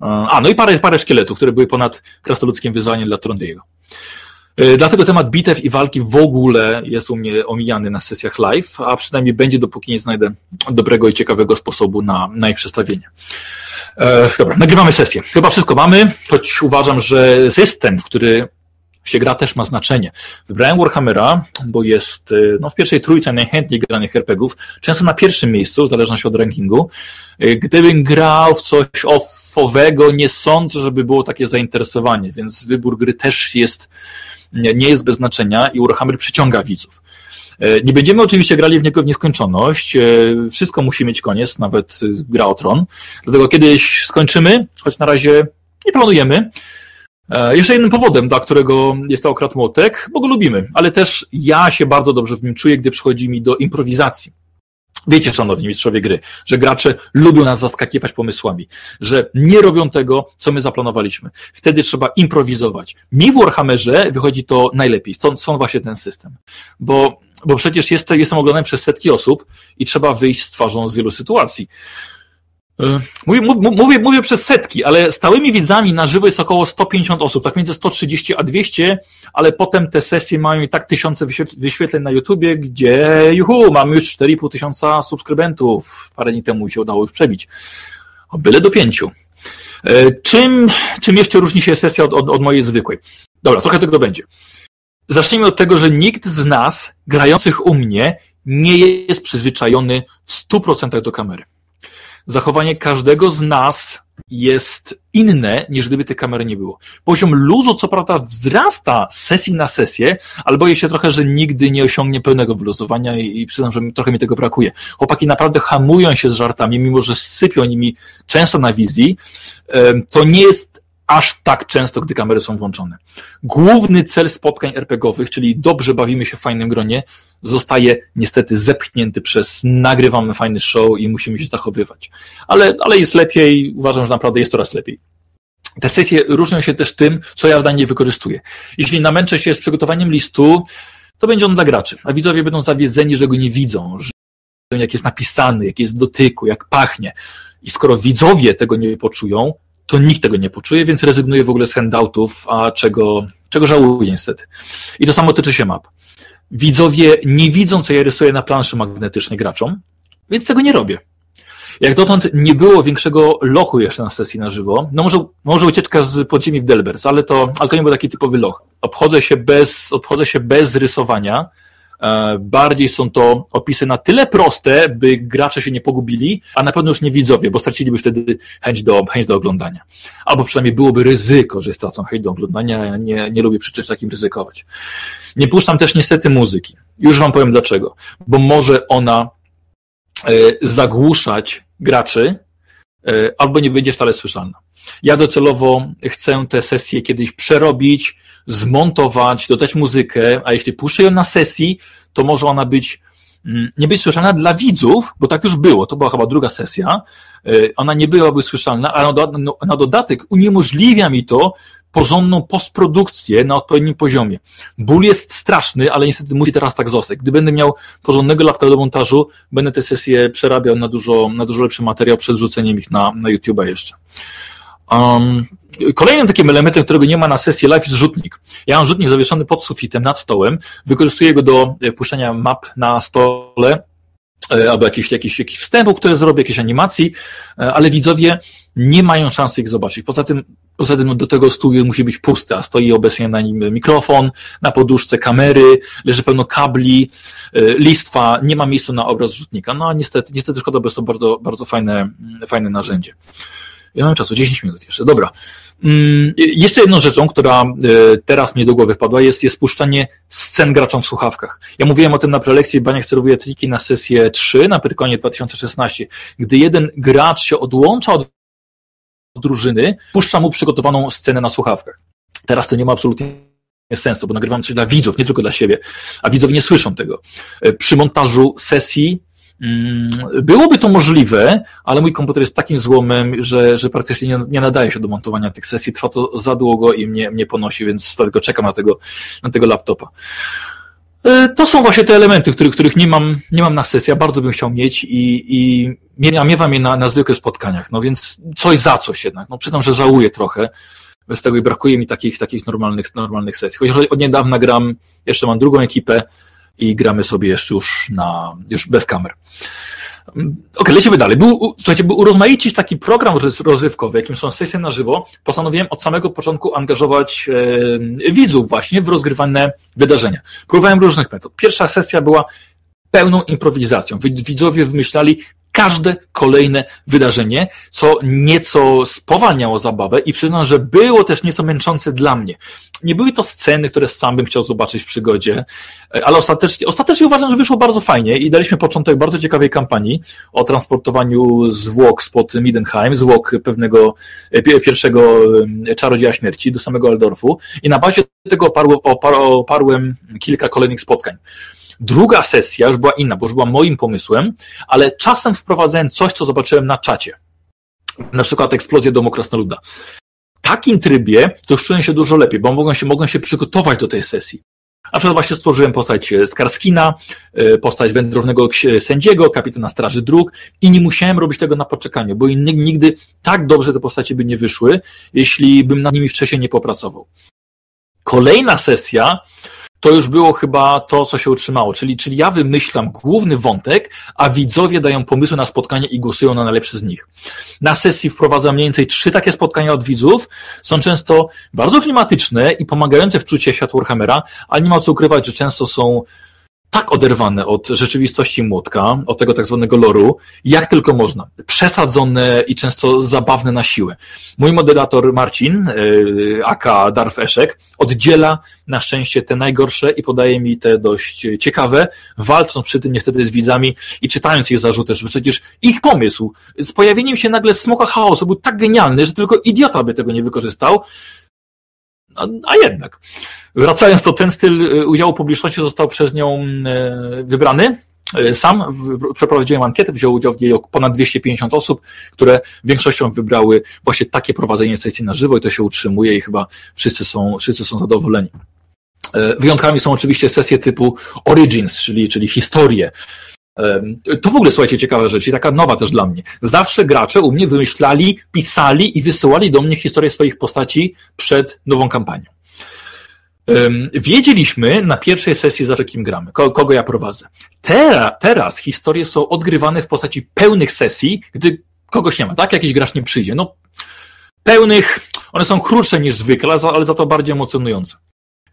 E, a, no i parę, parę szkieletów, które były ponad krasnoludzkim wyzwaniem dla Trondiego. Dlatego temat bitew i walki w ogóle jest u mnie omijany na sesjach live, a przynajmniej będzie, dopóki nie znajdę dobrego i ciekawego sposobu na, na ich przedstawienie. E, dobra, nagrywamy sesję. Chyba wszystko mamy, choć uważam, że system, w który się gra też ma znaczenie. Wybrałem Warhammera, bo jest e, no, w pierwszej trójce najchętniej granych RPGów, często na pierwszym miejscu, w zależności od rankingu. E, gdybym grał w coś offowego, nie sądzę, żeby było takie zainteresowanie, więc wybór gry też jest, nie jest bez znaczenia i Warhammer przyciąga widzów. E, nie będziemy oczywiście grali w niego w nieskończoność. E, wszystko musi mieć koniec, nawet y, gra o tron. Dlatego kiedyś skończymy, choć na razie nie planujemy. E, jeszcze jednym powodem, dla którego jest to okrat młotek, bo go lubimy, ale też ja się bardzo dobrze w nim czuję, gdy przychodzi mi do improwizacji. Wiecie, szanowni mistrzowie gry, że gracze lubią nas zaskakiwać pomysłami, że nie robią tego, co my zaplanowaliśmy. Wtedy trzeba improwizować. Mi w Warhammerze wychodzi to najlepiej. Stąd, stąd właśnie ten system. Bo, bo przecież jest, jestem oglądany przez setki osób i trzeba wyjść z twarzą z wielu sytuacji. E, mówię, mówię, mówię, przez setki, ale stałymi widzami na żywo jest około 150 osób, tak między 130 a 200, ale potem te sesje mają i tak tysiące wyświetleń na YouTubie, gdzie juhu, mamy już 4,5 tysiąca subskrybentów. Parę dni temu się udało już przebić. O byle do pięciu. E, czym, czym jeszcze różni się sesja od, od, od mojej zwykłej? Dobra, trochę tego będzie. Zacznijmy od tego, że nikt z nas, grających u mnie, nie jest przyzwyczajony w 100% do kamery zachowanie każdego z nas jest inne, niż gdyby tej kamery nie było. Poziom luzu, co prawda, wzrasta z sesji na sesję, ale boję się trochę, że nigdy nie osiągnie pełnego wyluzowania i, i przyznam, że trochę mi tego brakuje. Chłopaki naprawdę hamują się z żartami, mimo że sypią nimi często na wizji. To nie jest aż tak często, gdy kamery są włączone. Główny cel spotkań RPGowych, czyli dobrze bawimy się w fajnym gronie, zostaje niestety zepchnięty przez nagrywamy fajny show i musimy się zachowywać. Ale, ale jest lepiej, uważam, że naprawdę jest coraz lepiej. Te sesje różnią się też tym, co ja w danie wykorzystuję. Jeśli namęczę się z przygotowaniem listu, to będzie on dla graczy, a widzowie będą zawiedzeni, że go nie widzą, że jak jest napisany, jak jest dotyku, jak pachnie. I skoro widzowie tego nie poczują, to nikt tego nie poczuje, więc rezygnuje w ogóle z handoutów, a czego, czego żałuję niestety. I to samo tyczy się map. Widzowie nie widzą, co ja rysuję na planszy magnetycznej graczom, więc tego nie robię. Jak dotąd nie było większego lochu jeszcze na sesji na żywo, no może, może ucieczka z podziemi w Delbers, ale to, ale to nie był taki typowy loch. Obchodzę się bez, obchodzę się bez rysowania, bardziej są to opisy na tyle proste, by gracze się nie pogubili, a na pewno już nie widzowie, bo straciliby wtedy chęć do, chęć do oglądania. Albo przynajmniej byłoby ryzyko, że stracą chęć do oglądania. Ja nie, nie lubię przy czymś takim ryzykować. Nie puszczam też niestety muzyki. Już Wam powiem dlaczego. Bo może ona e, zagłuszać graczy, e, albo nie będzie wcale słyszalna. Ja docelowo chcę te sesje kiedyś przerobić, zmontować, dodać muzykę, a jeśli puszczę ją na sesji, to może ona być mm, nie być słyszalna dla widzów, bo tak już było, to była chyba druga sesja, e, ona nie byłaby słyszalna, a no, na dodatek uniemożliwia mi to porządną postprodukcję na odpowiednim poziomie. Ból jest straszny, ale niestety musi teraz tak zostać. Gdy będę miał porządnego lapka do montażu, będę te sesje przerabiał na dużo, na dużo lepszy materiał przed rzuceniem ich na, na YouTube'a jeszcze. Um, kolejnym takim elementem, którego nie ma na sesji live jest rzutnik. Ja mam rzutnik zawieszony pod sufitem, nad stołem. Wykorzystuję go do e, puszczania map na stole e, albo jakichś, jakichś, jakichś wstępów, które zrobię, jakiejś animacji, e, ale widzowie nie mają szansy ich zobaczyć. Poza tym, poza tym do tego stół musi być pusty, a stoi obecnie na nim mikrofon, na poduszce kamery, leży pełno kabli, listwa, nie ma miejsca na obraz rzutnika. No a niestety, niestety szkoda, bo jest to bardzo, bardzo fajne, fajne narzędzie. Ja mam czasu, 10 minut jeszcze. Dobra. Mm, jeszcze jedną rzeczą, która e, teraz mnie do głowy wpadła, jest, jest puszczanie scen graczom w słuchawkach. Ja mówiłem o tym na prelekcji, Baniak sterowuje triki na sesję 3 na Pyrkonie 2016. Gdy jeden gracz się odłącza od drużyny, puszcza mu przygotowaną scenę na słuchawkach. Teraz to nie ma absolutnie sensu, bo nagrywam coś dla widzów, nie tylko dla siebie, a widzowie nie słyszą tego. E, przy montażu sesji byłoby to możliwe, ale mój komputer jest takim złomem, że, że praktycznie nie, nie nadaje się do montowania tych sesji. Trwa to za długo i mnie, mnie ponosi, więc tylko czekam na tego, na tego laptopa. E, to są właśnie te elementy, których, których nie, mam, nie mam na sesji, a bardzo bym chciał mieć i, i miewam je na, na zwykłych spotkaniach. No więc coś za coś jednak. No przyznam, że żałuję trochę. Bez tego i brakuje mi takich, takich normalnych, normalnych sesji. Chociaż od niedawna gram, jeszcze mam drugą ekipę, i gramy sobie jeszcze już na, już bez kamer. Ok, lecimy dalej. Był, słuchajcie, by urozmaicić taki program rozrywkowy, jakim są sesje na żywo, postanowiłem od samego początku angażować e, widzów właśnie w rozgrywane wydarzenia. Próbowałem różnych metod. Pierwsza sesja była pełną improwizacją. Widzowie wymyślali każde kolejne wydarzenie, co nieco spowalniało zabawę i przyznam, że było też nieco męczące dla mnie. Nie były to sceny, które sam bym chciał zobaczyć w przygodzie, ale ostatecznie, ostatecznie uważam, że wyszło bardzo fajnie i daliśmy początek bardzo ciekawej kampanii o transportowaniu zwłok spod Midenheim, zwłok pewnego pierwszego czarodzieja śmierci do samego Aldorfu i na bazie tego oparłem, oparłem kilka kolejnych spotkań. Druga sesja już była inna, bo już była moim pomysłem, ale czasem wprowadzałem coś, co zobaczyłem na czacie. Na przykład eksplozję domu Krasnoluda. W takim trybie to już czułem się dużo lepiej, bo mogłem się, mogłem się przygotować do tej sesji. A przykład właśnie stworzyłem postać Skarskina, e, postać wędrownego sędziego, kapitana Straży Dróg i nie musiałem robić tego na poczekaniu, bo nigdy tak dobrze te postacie by nie wyszły, jeśli bym nad nimi wcześniej nie popracował. Kolejna sesja to już było chyba to, co się utrzymało. Czyli, czyli ja wymyślam główny wątek, a widzowie dają pomysły na spotkanie i głosują na najlepszy z nich. Na sesji wprowadzam mniej więcej trzy takie spotkania od widzów. Są często bardzo klimatyczne i pomagające w czucie świat Warhammera, ale nie ma co ukrywać, że często są tak oderwane od rzeczywistości młotka, od tego tak zwanego loru, jak tylko można. Przesadzone i często zabawne na siłę. Mój moderator Marcin, yy, aka Darf Eszek, oddziela na szczęście te najgorsze i podaje mi te dość ciekawe, walcząc przy tym niestety z widzami i czytając ich zarzuty, że przecież ich pomysł z pojawieniem się nagle smoka chaosu był tak genialny, że tylko idiota by tego nie wykorzystał, a, a, jednak. Wracając, to ten styl y, udziału publiczności został przez nią y, wybrany. Y, sam przeprowadziłem ankietę, wziął udział w niej ponad 250 osób, które większością wybrały właśnie takie prowadzenie sesji na żywo i to się utrzymuje i chyba wszyscy są, wszyscy są zadowoleni. Wyjątkami są oczywiście sesje typu Origins, czyli, czyli historie, to w ogóle, słuchajcie, ciekawa rzecz i taka nowa też dla mnie. Zawsze gracze u mnie wymyślali, pisali i wysyłali do mnie historię swoich postaci przed nową kampanią. Wiedzieliśmy na pierwszej sesji, za kim gramy, kogo ja prowadzę. Teraz, teraz historie są odgrywane w postaci pełnych sesji, gdy kogoś nie ma, tak? Jakiś gracz nie przyjdzie. No, pełnych, one są krótsze niż zwykle, ale za to bardziej emocjonujące.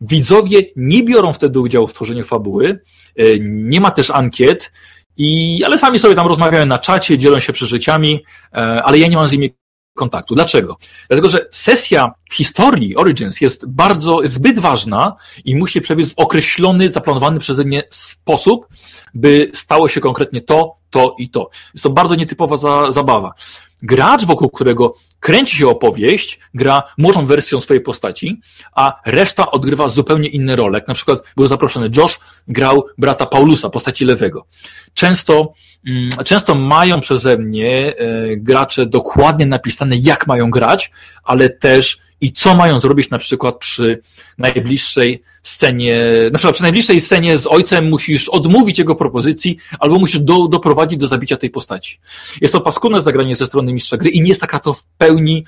Widzowie nie biorą wtedy udziału w tworzeniu fabuły, e, nie ma też ankiet, i, ale sami sobie tam rozmawiają na czacie, dzielą się przeżyciami, e, ale ja nie mam z nimi kontaktu. Dlaczego? Dlatego, że sesja historii Origins jest bardzo, zbyt ważna i musi przebiec w określony, zaplanowany przeze mnie sposób, by stało się konkretnie to, to i to. Jest to bardzo nietypowa za, zabawa. Gracz, wokół którego kręci się opowieść, gra młodzą wersją swojej postaci, a reszta odgrywa zupełnie inne role. Jak na przykład był zaproszony Josh, grał brata Paulusa, postaci lewego. Często, mm, często mają przeze mnie e, gracze dokładnie napisane, jak mają grać, ale też i co mają zrobić na przykład przy najbliższej scenie, na przykład przy najbliższej scenie z ojcem musisz odmówić jego propozycji albo musisz do, doprowadzić do zabicia tej postaci. Jest to paskudne zagranie ze strony mistrza gry i nie jest taka to w pełni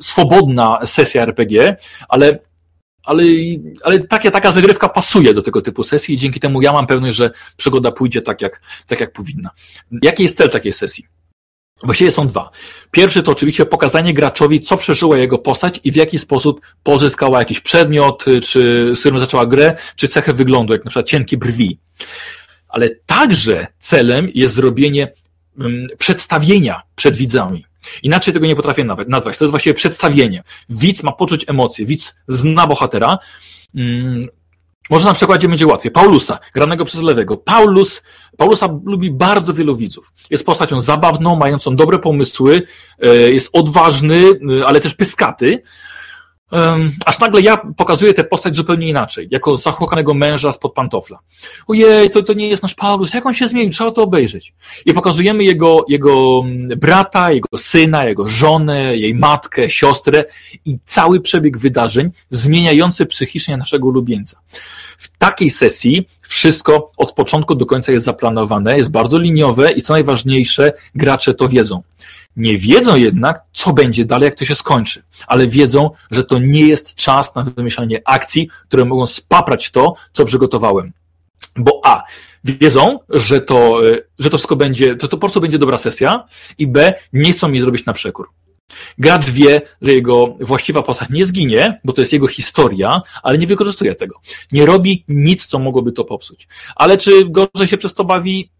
swobodna sesja RPG, ale ale, ale taka, taka zagrywka pasuje do tego typu sesji i dzięki temu ja mam pewność, że przygoda pójdzie tak jak, tak, jak powinna. Jaki jest cel takiej sesji? Właściwie są dwa. Pierwszy to oczywiście pokazanie graczowi, co przeżyła jego postać i w jaki sposób pozyskała jakiś przedmiot, czy z którym zaczęła grę, czy cechę wyglądu, jak na przykład cienkie brwi. Ale także celem jest zrobienie um, przedstawienia przed widzami. Inaczej tego nie potrafię nawet nazwać. To jest właściwie przedstawienie. Widz ma poczuć emocje, widz zna bohatera. Może na przykładzie będzie łatwiej. Paulusa, granego przez lewego. Paulus, Paulusa lubi bardzo wielu widzów. Jest postacią zabawną, mającą dobre pomysły, e, jest odważny, e, ale też pyskaty. Aż nagle ja pokazuję tę postać zupełnie inaczej, jako zachłokanego męża spod pantofla. Ojej, to, to nie jest nasz Paulus, jak on się zmienił, trzeba to obejrzeć. I pokazujemy jego, jego mm, brata, jego syna, jego żonę, jej matkę, siostrę i cały przebieg wydarzeń zmieniający psychicznie naszego ulubieńca. W takiej sesji wszystko od początku do końca jest zaplanowane, jest bardzo liniowe i co najważniejsze, gracze to wiedzą. Nie wiedzą jednak, co będzie dalej, jak to się skończy, ale wiedzą, że to nie jest czas na wymyślanie akcji, które mogą spaprać to, co przygotowałem. Bo A, wiedzą, że to, że to wszystko będzie, to, to po prostu będzie dobra sesja i B, nie chcą mi zrobić na przekór. Gracz wie, że jego właściwa postać nie zginie, bo to jest jego historia, ale nie wykorzystuje tego. Nie robi nic, co mogłoby to popsuć. Ale czy gorzej się przez to bawi?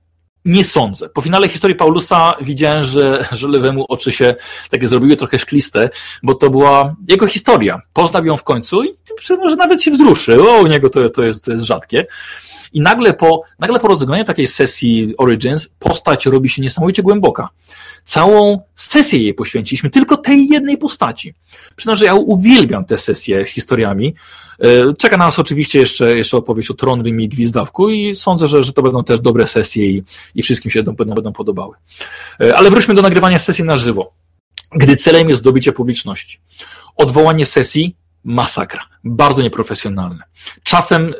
Nie sądzę. Po finale historii Paulusa widziałem, że, że lewemu oczy się takie zrobiły trochę szkliste, bo to była jego historia. Poznał ją w końcu i przyznam, że nawet się wzruszył. O, u niego to, to, jest, to jest rzadkie. I nagle po, nagle po rozegraniu takiej sesji Origins postać robi się niesamowicie głęboka. Całą sesję jej poświęciliśmy tylko tej jednej postaci. Przyznam, że ja uwielbiam te sesje z historiami. E, czeka na nas oczywiście jeszcze, jeszcze opowieść o Tronrym i Gwizdawku i sądzę, że, że to będą też dobre sesje i, i wszystkim się będą, będą podobały. E, ale wróćmy do nagrywania sesji na żywo. Gdy celem jest zdobycie publiczności. Odwołanie sesji masakra. Bardzo nieprofesjonalne. Czasem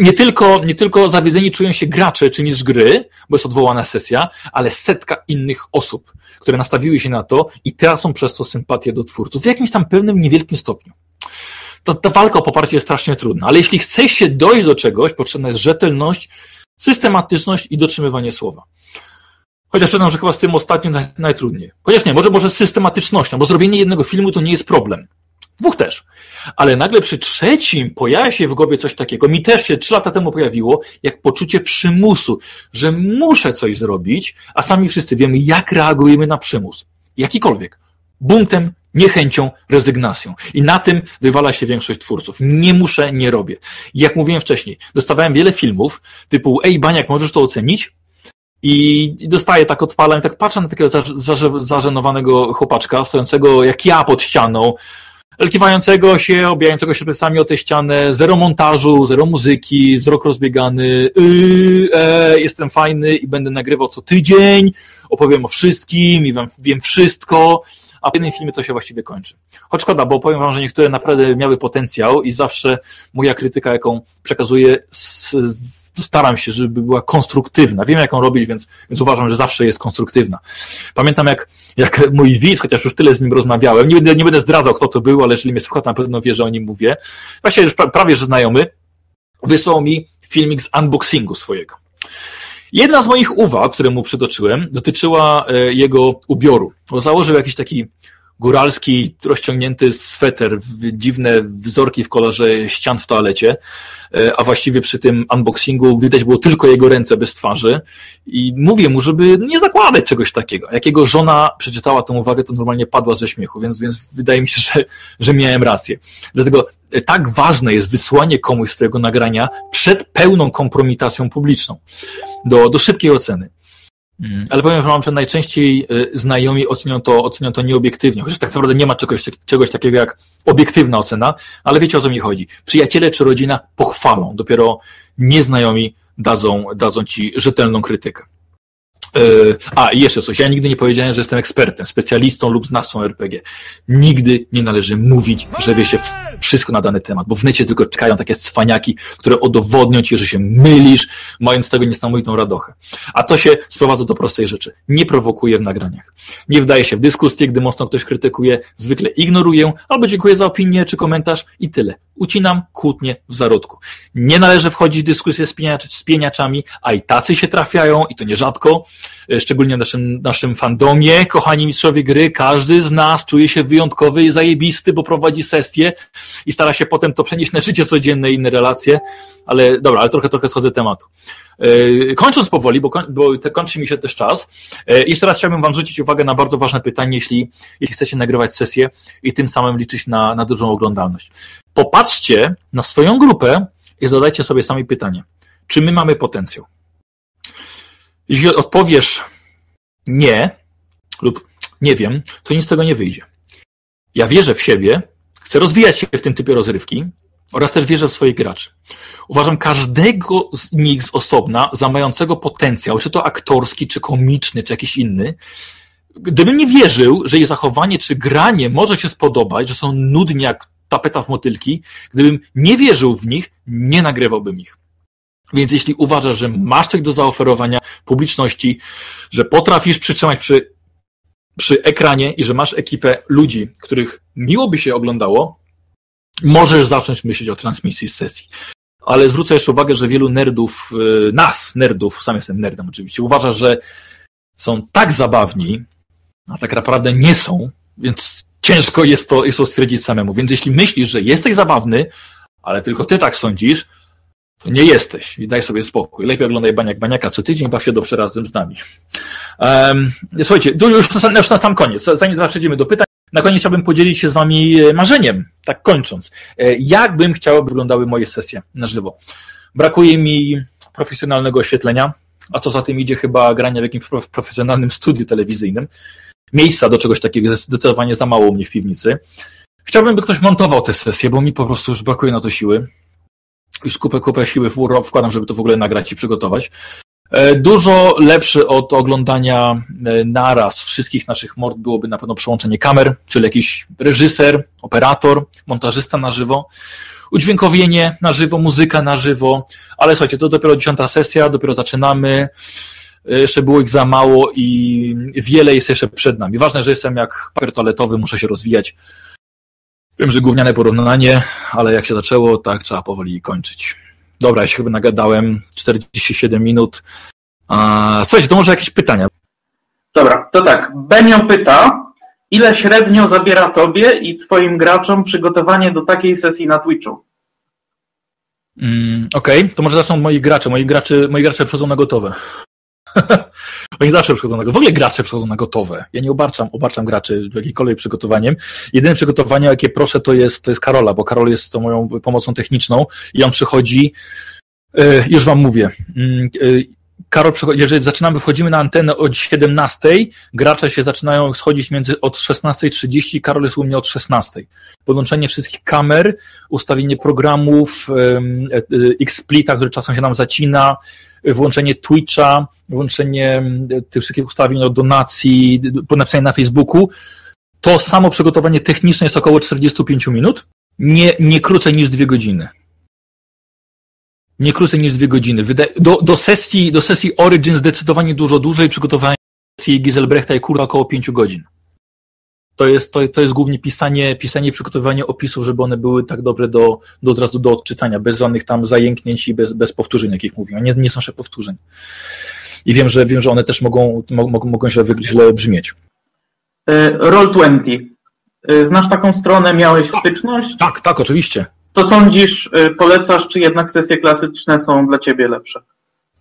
nie tylko, nie tylko zawiedzeni czują się gracze czy niż gry, bo jest odwołana sesja, ale setka innych osób, które nastawiły się na to i tracą przez to sympatię do twórców w jakimś tam pewnym niewielkim stopniu. To, ta walka o poparcie jest strasznie trudna, ale jeśli chce się dojść do czegoś, potrzebna jest rzetelność, systematyczność i dotrzymywanie słowa. Chociaż przyznam, że chyba z tym ostatnim naj, najtrudniej. Chociaż nie, może, może systematycznością, bo zrobienie jednego filmu to nie jest problem Dwóch też. Ale nagle przy trzecim pojawia się w głowie coś takiego, mi też się trzy lata temu pojawiło, jak poczucie przymusu, że muszę coś zrobić, a sami wszyscy wiemy, jak reagujemy na przymus. Jakikolwiek. Buntem, niechęcią, rezygnacją. I na tym wywala się większość twórców. Nie muszę, nie robię. Jak mówiłem wcześniej, dostawałem wiele filmów typu, ej Baniak, możesz to ocenić? I dostaję tak, odpalam tak patrzę na takiego zażenowanego chłopaczka, stojącego jak ja pod ścianą, kiwającego się, obijającego się plecami o tę ścianę, zero montażu, zero muzyki, wzrok rozbiegany, yy, e, jestem fajny i będę nagrywał co tydzień, opowiem o wszystkim i wiem wszystko, a w jednym filmie to się właściwie kończy. Choć szkoda, bo powiem wam, że niektóre naprawdę miały potencjał i zawsze moja krytyka, jaką przekazuję, staram się, żeby była konstruktywna. Wiem, jak ją robić, więc, więc uważam, że zawsze jest konstruktywna. Pamiętam, jak, jak mój widz, chociaż już tyle z nim rozmawiałem, nie będę, nie będę zdradzał, kto to był, ale jeżeli mnie słucha, to na pewno wie, że o nim mówię. Właściwie już prawie, że znajomy, wysłał mi filmik z unboxingu swojego. Jedna z moich uwag, które mu przytoczyłem, dotyczyła e, jego ubioru. Bo założył jakiś taki góralski, rozciągnięty sweter, dziwne wzorki w kolorze ścian w toalecie, e, a właściwie przy tym unboxingu widać było tylko jego ręce bez twarzy i mówię mu, żeby nie zakładać czegoś takiego. Jak jego żona przeczytała tę uwagę, to normalnie padła ze śmiechu, więc, więc wydaje mi się, że, że miałem rację. Dlatego e, tak ważne jest wysłanie komuś swojego nagrania przed pełną kompromitacją publiczną do, do szybkiej oceny. Mm. Ale powiem wam, że najczęściej y, znajomi ocenią to, ocenią to nieobiektywnie, chociaż tak naprawdę nie ma czegoś, czegoś takiego jak obiektywna ocena, ale wiecie o co mi chodzi. Przyjaciele czy rodzina pochwalą, dopiero nieznajomi dadzą, dadzą ci rzetelną krytykę. E, a, i jeszcze coś. Ja nigdy nie powiedziałem, że jestem ekspertem, specjalistą lub znawcą RPG. Nigdy nie należy mówić, że wie się wszystko na dany temat, bo w necie tylko czekają takie cwaniaki, które udowodnią ci, że się mylisz, mając z tego niesamowitą radochę. A to się sprowadza do prostej rzeczy. Nie prowokuję w nagraniach. Nie wdaję się w dyskusję, gdy mocno ktoś krytykuje, zwykle ignoruję, albo dziękuję za opinię czy komentarz i tyle ucinam kłótnie w zarodku. Nie należy wchodzić w dyskusję z, pieniaczami, a i tacy się trafiają i to nierzadko, e, szczególnie w naszym, naszym fandomie. Kochani mistrzowie gry, każdy z nas czuje się wyjątkowy i zajebisty, bo prowadzi sesję i stara się potem to przenieść na życie codzienne i inne relacje, ale dobra, ale trochę, trochę schodzę tematu. E, kończąc powoli, bo, bo kończy mi się też czas, e, jeszcze raz chciałbym Wam zwrócić uwagę na bardzo ważne pytanie, jeśli, jeśli chcecie nagrywać sesję i tym samym liczyć na, na dużą oglądalność. Popatrzcie na swoją grupę i zadajcie sobie sami pytanie, czy my mamy potencjał? Jeśli odpowiesz nie lub nie wiem, to nic z tego nie wyjdzie. Ja wierzę w siebie, chcę rozwijać się w tym typie rozrywki oraz też wierzę w swoich graczy. Uważam każdego z nich z osobna za mającego potencjał, czy to aktorski, czy komiczny, czy jakiś inny. Gdybym nie wierzył, że ich zachowanie czy granie może się spodobać, że są nudni jak tapeta w motylki, gdybym nie wierzył w nich, nie nagrywałbym ich. Więc jeśli uważasz, że masz coś do zaoferowania publiczności, że potrafisz przytrzymać przy, przy ekranie i że masz ekipę ludzi, których miło by się oglądało, możesz zacząć myśleć o transmisji z sesji. Ale zwrócę jeszcze uwagę, że wielu nerdów, y, nas, nerdów, sam jestem nerdem oczywiście, uważa, że są tak zabawni, a tak naprawdę nie są, więc ciężko jest to, jest to stwierdzić samemu. Więc jeśli myślisz, że jesteś zabawny, ale tylko ty tak sądzisz, to nie jesteś i daj sobie spokój. Lepiej oglądaj Baniak Baniaka co tydzień, baw się dobrze razem z nami. Um, słuchajcie, już na, już na sam koniec, zanim przejdziemy do pytań, na koniec chciałbym podzielić się z wami e, marzeniem, tak kończąc. E, jak bym chciał, by wyglądały moje sesje na żywo. Brakuje mi profesjonalnego oświetlenia, a co za tym idzie chyba grania w jakimś profesjonalnym studiu telewizyjnym miejsca do czegoś takiego, zdecydowanie za mało u mnie w piwnicy. Chciałbym, by ktoś montował te sesje, bo mi po prostu już brakuje na to siły. Już kupę, kupę siły wkładam, żeby to w ogóle nagrać i przygotować. E, dużo lepszy od oglądania e, naraz wszystkich naszych mord byłoby na pewno przełączenie kamer, czyli jakiś reżyser, operator, montażysta na żywo, udźwiękowienie na żywo, muzyka na żywo, ale słuchajcie, to dopiero dziesiąta sesja, dopiero zaczynamy. Jeszcze było ich za mało i wiele jest jeszcze przed nami. Ważne, że jestem jak papier toaletowy, muszę się rozwijać. Wiem, że gówniane porównanie, ale jak się zaczęło, tak trzeba powoli kończyć. Dobra, ja się chyba nagadałem 47 minut. Słuchajcie, to może jakieś pytania. Dobra, to tak. Benio pyta, ile średnio zabiera tobie i twoim graczom przygotowanie do takiej sesji na Twitchu? Mm, Okej, okay. to może zacznę od moich graczy. Moi gracze, moi gracze przychodzą na gotowe. Oni zawsze przychodzą na gotowe. W ogóle gracze przychodzą na gotowe. Ja nie obarczam, obarczam graczy jakiekolwiek przygotowaniem. Jedyne przygotowanie, jakie proszę, to jest, to jest Karola, bo Karol jest to moją pomocą techniczną i on przychodzi, yy, już wam mówię, yy, Karol, jeżeli zaczynamy, wchodzimy na antenę od 17, gracze się zaczynają schodzić między od 16.30, Karol jest u mnie od 16. Podłączenie wszystkich kamer, ustawienie programów, XSplita, który czasem się nam zacina, włączenie Twitcha, włączenie tych wszystkich ustawień o donacji, napisanie na Facebooku. To samo przygotowanie techniczne jest około 45 minut, nie, nie krócej niż dwie godziny. Nie krócej niż dwie godziny. Do, do, sesji, do sesji Origin zdecydowanie dużo dłużej przygotowanie sesji Giselbrechta i kurwa około pięciu godzin. To jest, to, to jest głównie pisanie, pisanie przygotowywanie opisów, żeby one były tak dobre do, do od razu do odczytania, bez żadnych tam zajęknięć i bez, bez powtórzeń, jakich mówiłem. Nie, nie słyszę powtórzeń. I wiem, że wiem, że one też mogą, mogą, mogą źle, źle brzmieć. E, Roll20. E, znasz taką stronę, miałeś tak, styczność? Tak, tak, oczywiście. Co sądzisz, y, polecasz, czy jednak sesje klasyczne są dla ciebie lepsze?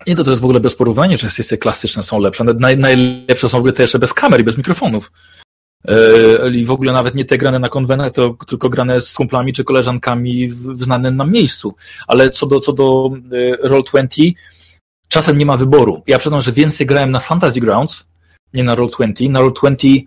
Nie, to, to jest w ogóle bez porównania, że sesje klasyczne są lepsze. Naj, najlepsze są w ogóle te jeszcze bez kamer i bez mikrofonów. Yy, I w ogóle nawet nie te grane na konwentach, to tylko grane z kumplami czy koleżankami w, znanym nam miejscu. Ale co do, co do yy, Roll20, czasem nie ma wyboru. Ja przyznam, że więcej grałem na Fantasy Grounds, nie na Roll20. Na Roll20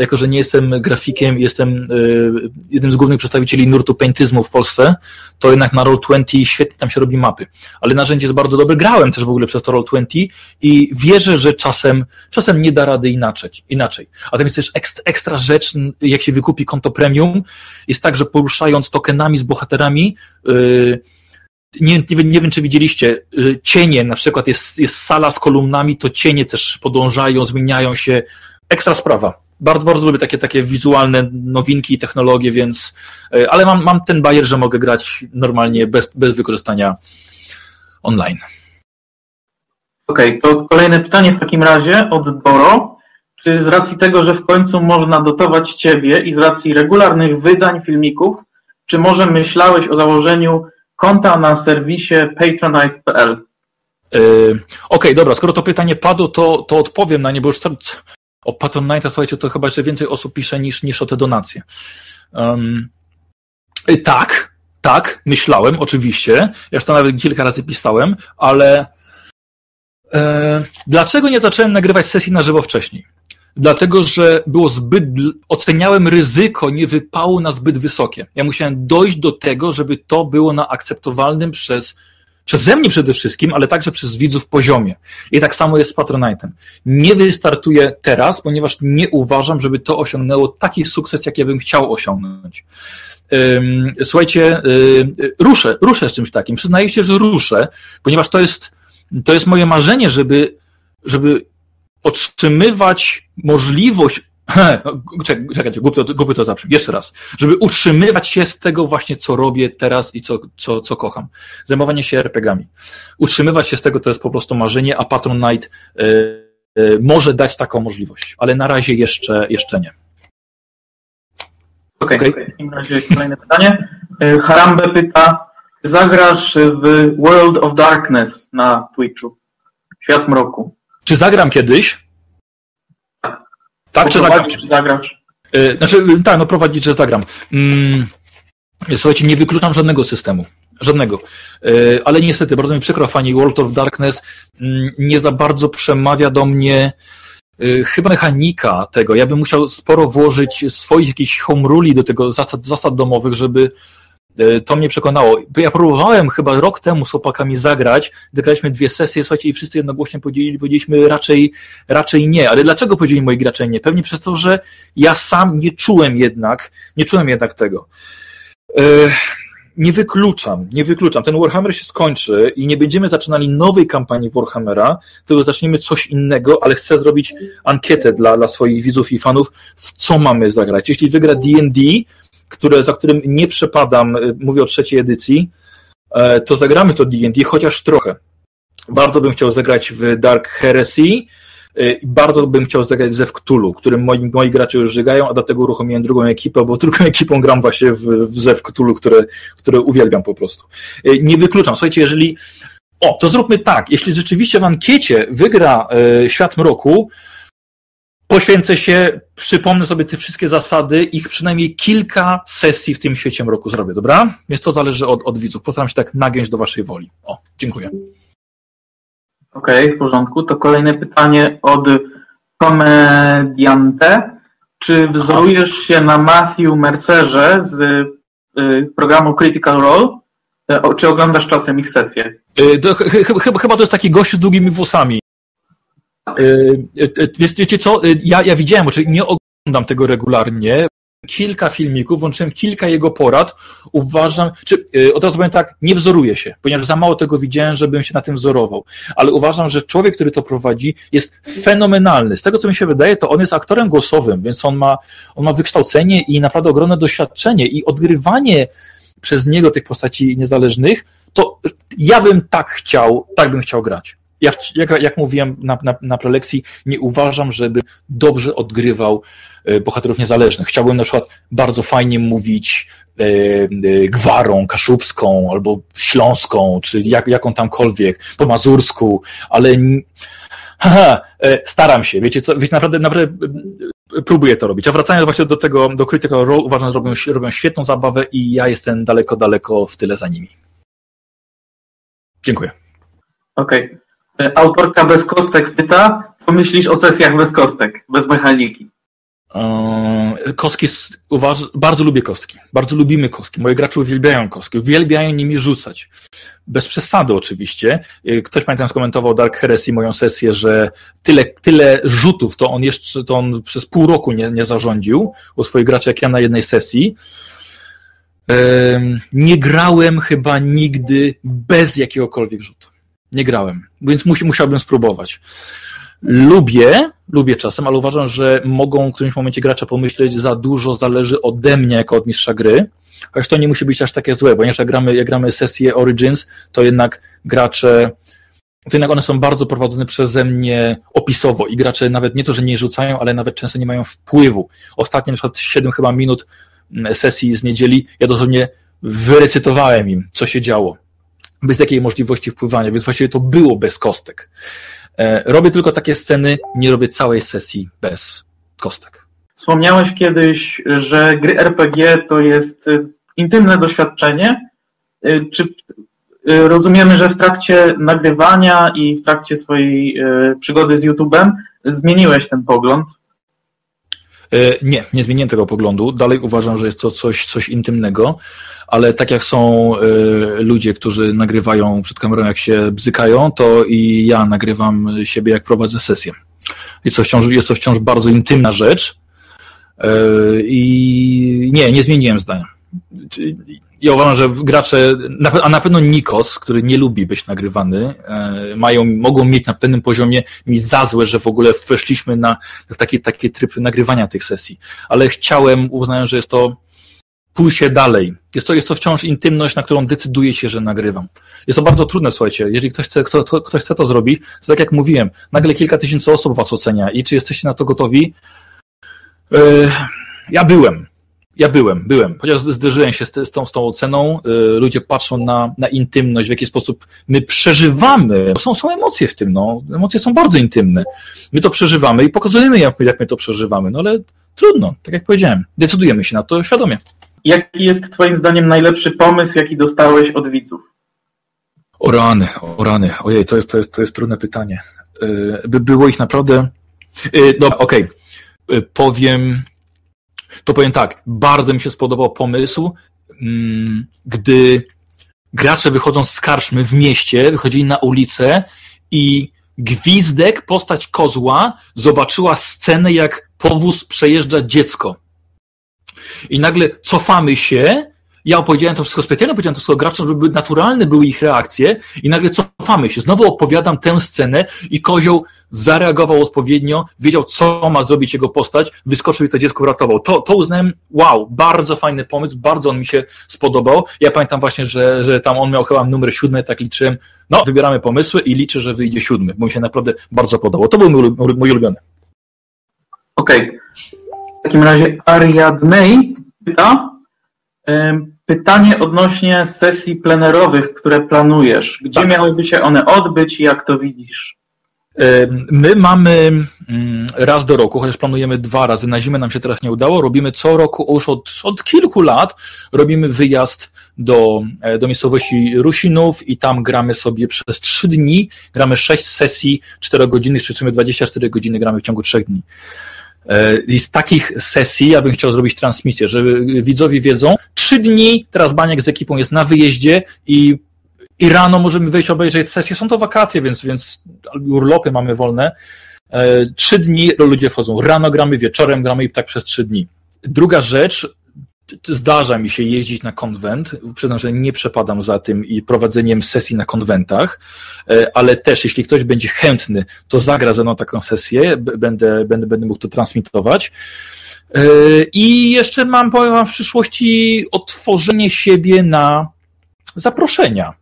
jako że nie jestem grafikiem, jestem y, jednym z głównych przedstawicieli nurtu paintyzmu w Polsce, to jednak na Roll20 świetnie tam się robi mapy. Ale narzędzie jest bardzo dobre. Grałem też w ogóle przez to Roll20 i wierzę, że czasem, czasem nie da rady inaczej. inaczej. A tam jest też ekstra, rzecz, jak się wykupi konto premium, jest tak, że poruszając tokenami z bohaterami, yy, nie, nie, nie, wiem, czy widzieliście, y, cienie, na przykład jest, jest sala z kolumnami, to cienie też podążają, zmieniają się. Ekstra sprawa. Bardzo, bardzo lubię takie, takie wizualne nowinki i technologie, więc, e, ale mam, mam ten bajer, że mogę grać normalnie bez, bez wykorzystania online. Okej, okay, to kolejne pytanie w takim razie od Doro. Czy z racji tego, że w końcu można dotować Ciebie i z racji regularnych wydań filmików, czy może myślałeś o założeniu konta na serwisie patronite.pl? Yy, Okej, okay, dobra, skoro to pytanie padło, to, to odpowiem na nie, bo już o Patronite, słuchajcie, to chyba jeszcze więcej osób pisze niż, niż o te donacje. Um, tak, tak, myślałem, oczywiście. Ja to nawet kilka razy pisałem, ale e, dlaczego nie zacząłem nagrywać sesji na żywo wcześniej? Dlatego, że było zbyt, oceniałem ryzyko niewypału na zbyt wysokie. Ja musiałem dojść do tego, żeby to było na akceptowalnym przez przeze mnie przede wszystkim, ale także przez widzów poziomie. I tak samo jest z Patronite'em. Nie wystartuję teraz, ponieważ nie uważam, żeby to osiągnęło taki sukces, jaki ja bym chciał osiągnąć. Słuchajcie, y, ruszę, ruszę z czymś takim. Przyznaję się, że ruszę, ponieważ to jest, to jest moje marzenie, żeby, żeby otrzymywać możliwość Czekajcie, głupio to, głupio to zawsze. Jeszcze raz. Żeby utrzymywać się z tego właśnie, co robię teraz i co, co, co kocham. Zajmowanie się RPGami. Utrzymywać się z tego to jest po prostu marzenie, a Patronite y, y, może dać taką możliwość, ale na razie jeszcze, jeszcze nie. Okej, okay, okay. w takim razie kolejne pytanie. E, Harambe pyta, zagrasz w World of Darkness na Twitchu? Świat mroku. Czy zagram kiedyś? Tak, czy zagram? Czy zagrasz? Y, znaczy, y, tak, no prowadzić, że zagram. Mm, słuchajcie, nie wykluczam żadnego systemu. Żadnego. Y, ale niestety, bardzo mi przykro, fani World of Darkness mm, nie za bardzo przemawia do mnie chyba mechanika tego. Ja bym musiał sporo włożyć swoich jakichś home ruli do tego zasad, zasad domowych, żeby to mnie przekonało. Ja próbowałem chyba rok temu z chłopakami zagrać, wygraliśmy dwie sesje, słuchajcie, i wszyscy jednogłośnie powiedzieli, powiedzieliśmy raczej, raczej nie. Ale dlaczego powiedzieli moi gracze nie? Pewnie przez to, że ja sam nie czułem jednak, nie czułem jednak tego. E, nie wykluczam, nie wykluczam. Ten Warhammer się skończy i nie będziemy zaczynali nowej kampanii Warhammera, tylko zaczniemy coś innego, ale chcę zrobić ankietę dla, dla swoich widzów i fanów, w co mamy zagrać. Jeśli wygra D&D, które, za którym nie przepadam, y, mówię o trzeciej edycji, e, to zagramy to D&D chociaż trochę. Bardzo bym chciał zagrać w Dark Heresy, y, bardzo bym chciał zagrać ze Cthulhu, którym moi, moi gracze już żygają, a dlatego uruchomiłem drugą ekipę, bo drugą ekipą gram właśnie w, w Zew Cthulhu, które, które uwielbiam po prostu. Y, nie wykluczam. Słuchajcie, jeżeli o, to zróbmy tak. Jeśli rzeczywiście w ankiecie wygra Świat Mroku, poświęcę się, przypomnę sobie te wszystkie zasady, ich przynajmniej kilka sesji w tym świecie mroku zrobię, dobra? Więc to zależy od, od widzów. Postaram się tak nagiąć do waszej woli. O, dziękuję. Okej, okay, w porządku. To kolejne pytanie od komediante. Czy wzorujesz się na Matthew Mercerze z y, programu Critical Role? E, czy oglądasz czasem ich? Y, to, chyba, chyba to jest taki gość z długimi włosami. Y, wiecie co, ja, ja widziałem, czy nie oglądam tego regularnie, kilka filmików, włączyłem kilka jego porad. Uważam, czy od razu powiem tak, nie wzoruję się, ponieważ za mało tego widziałem, żebym się na tym wzorował. Ale uważam, że człowiek, który to prowadzi, jest fenomenalny. Z tego, co mi się wydaje, to on jest aktorem głosowym, więc on ma, on ma wykształcenie i naprawdę ogromne doświadczenie i odgrywanie przez niego tych postaci niezależnych, to ja bym tak chciał, tak bym chciał grać. Ja, jak, jak mówiłem na, na, na prelekcji, nie uważam, żeby dobrze odgrywał e, bohaterów niezależnych. Chciałbym na przykład bardzo fajnie mówić e, e, gwarą kaszubską albo śląską, czy jak, jaką tamkolwiek, po mazursku, ale haha, staram się, wiecie co, wiecie, naprawdę, naprawdę próbuję to robić. A wracając właśnie do tego, do Critical Role, uważam, że robią, robią świetną zabawę i ja jestem daleko, daleko w tyle za nimi. Dziękuję. Okej. Okay. E, autorka bez kostek pyta, co myślisz o sesjach bez kostek, bez mechaniki? Eee, kostki, uważ, bardzo lubię kostki. Bardzo lubimy kostki. Moi gracze uwielbiają kostki. Uwielbiają nimi rzucać. Bez przesady oczywiście. E, ktoś pamiętam skomentował Dark Heresy moją sesję, że tyle, tyle rzutów to on jeszcze to on przez pół roku nie, nie zarządził u swoich graczy jak ja na jednej sesji. Nie grałem chyba nigdy bez jakiegokolwiek rzutu. Nie grałem, więc musi, musiałbym spróbować. Lubię, lubię czasem, ale uważam, że mogą w którymś momencie gracze pomyśleć, za dużo zależy ode mnie jako od mistrza gry, chociaż to nie musi być aż takie złe, ponieważ jak gramy, jak gramy sesję Origins, to jednak gracze, to jednak one są bardzo prowadzone przeze mnie opisowo i gracze nawet nie to, że nie rzucają, ale nawet często nie mają wpływu. Ostatnie na przykład 7 chyba minut mm, sesji z niedzieli, ja dosłownie wyrecytowałem im, co się działo bez jakiej możliwości wpływania, więc właściwie to było bez kostek. E, robię tylko takie sceny, nie robię całej sesji bez kostek. Wspomniałeś kiedyś, że gry RPG to jest e, intymne doświadczenie. E, czy rozumiemy, że w trakcie nagrywania i w trakcie swojej przygody z YouTube'em zmieniłeś ten pogląd? Nie, nie zmieniłem tego poglądu. Dalej uważam, że jest to coś, coś intymnego ale tak jak są y, ludzie, którzy nagrywają przed kamerą, jak się bzykają, to i ja nagrywam siebie, jak prowadzę sesję. Jest to wciąż, jest to wciąż bardzo intymna rzecz y, i nie, nie zmieniłem zdania. Ja uważam, że gracze, a na pewno Nikos, który nie lubi być nagrywany, y, mają, mogą mieć na pewnym poziomie mi za złe, że w ogóle weszliśmy na, w taki, taki tryb nagrywania tych sesji. Ale chciałem, uznałem, że jest to pójście dalej. Jest to, jest to wciąż intymność, na którą decyduję się, że nagrywam. Jest to bardzo trudne, słuchajcie. Jeżeli ktoś chce, kto, ktoś chce to zrobić, to tak jak mówiłem, nagle kilka tysięcy osób was ocenia i czy jesteście na to gotowi? Yy, ja byłem. Ja byłem, byłem. Chociaż zderzyłem się z, z, tą, z tą oceną, yy, ludzie patrzą na, na intymność, w jaki sposób my przeżywamy. Są, są emocje w tym, no. Emocje są bardzo intymne. My to przeżywamy i pokazujemy, jak, jak my to przeżywamy, no ale trudno, tak jak powiedziałem. Decydujemy się na to świadomie. Jaki jest Twoim zdaniem najlepszy pomysł, jaki dostałeś od widzów? O rany, o rany. Ojej, to jest, to jest, to jest trudne pytanie. Y, by było ich naprawdę. No, okej. Okay. Powiem. To powiem tak. Bardzo mi się spodobał pomysł, mm, gdy gracze wychodzą z karczmy w mieście, wychodzili na ulicę i gwizdek, postać kozła, zobaczyła scenę, jak powóz przejeżdża dziecko i nagle cofamy się ja opowiedziałem to wszystko specjalnie, powiedziałem to wszystko graczom, żeby naturalne były ich reakcje i nagle cofamy się. Znowu opowiadam tę scenę i kozioł zareagował odpowiednio, wiedział, co ma zrobić jego postać, wyskoczył i to dziecko uratował. To, to uznałem, wow, bardzo fajny pomysł, bardzo on mi się spodobał. Ja pamiętam właśnie, że, że tam on miał chyba numer siódmy, tak liczyłem. No, wybieramy pomysły i liczę, że wyjdzie siódmy, bo mi się naprawdę bardzo podobał. To był mój, mój ulubiony. Okej. Okay. W takim razie Ariadnej pyta, Pytanie odnośnie sesji plenerowych, które planujesz. Gdzie tak. miałyby się one odbyć i jak to widzisz? My mamy mm, raz do roku, chociaż planujemy dwa razy, na zimę nam się teraz nie udało, robimy co roku, już od, od kilku lat, robimy wyjazd do, e, do miejscowości Rusinów i tam gramy sobie przez trzy dni, gramy sześć sesji czterogodzinnych, czy w sumie 24 godziny gramy w ciągu trzech dni. E, I z takich sesji ja bym chciał zrobić transmisję, żeby widzowie wiedzą, trzy dni teraz Baniak z ekipą jest na wyjeździe i, i rano możemy wyjść obejrzeć sesję. Są to wakacje, więc, więc urlopy mamy wolne. E, trzy dni ludzie wchodzą. Rano gramy, wieczorem gramy i tak przez trzy dni. Druga rzecz, zdarza mi się jeździć na konwent. Przyznam, że nie przepadam za tym i prowadzeniem sesji na konwentach, e, ale też jeśli ktoś będzie chętny, to zagra ze mną taką sesję, będę, będę, będę mógł to transmitować. E, I jeszcze mam, powiem wam, w przyszłości otworzenie siebie na zaproszenia.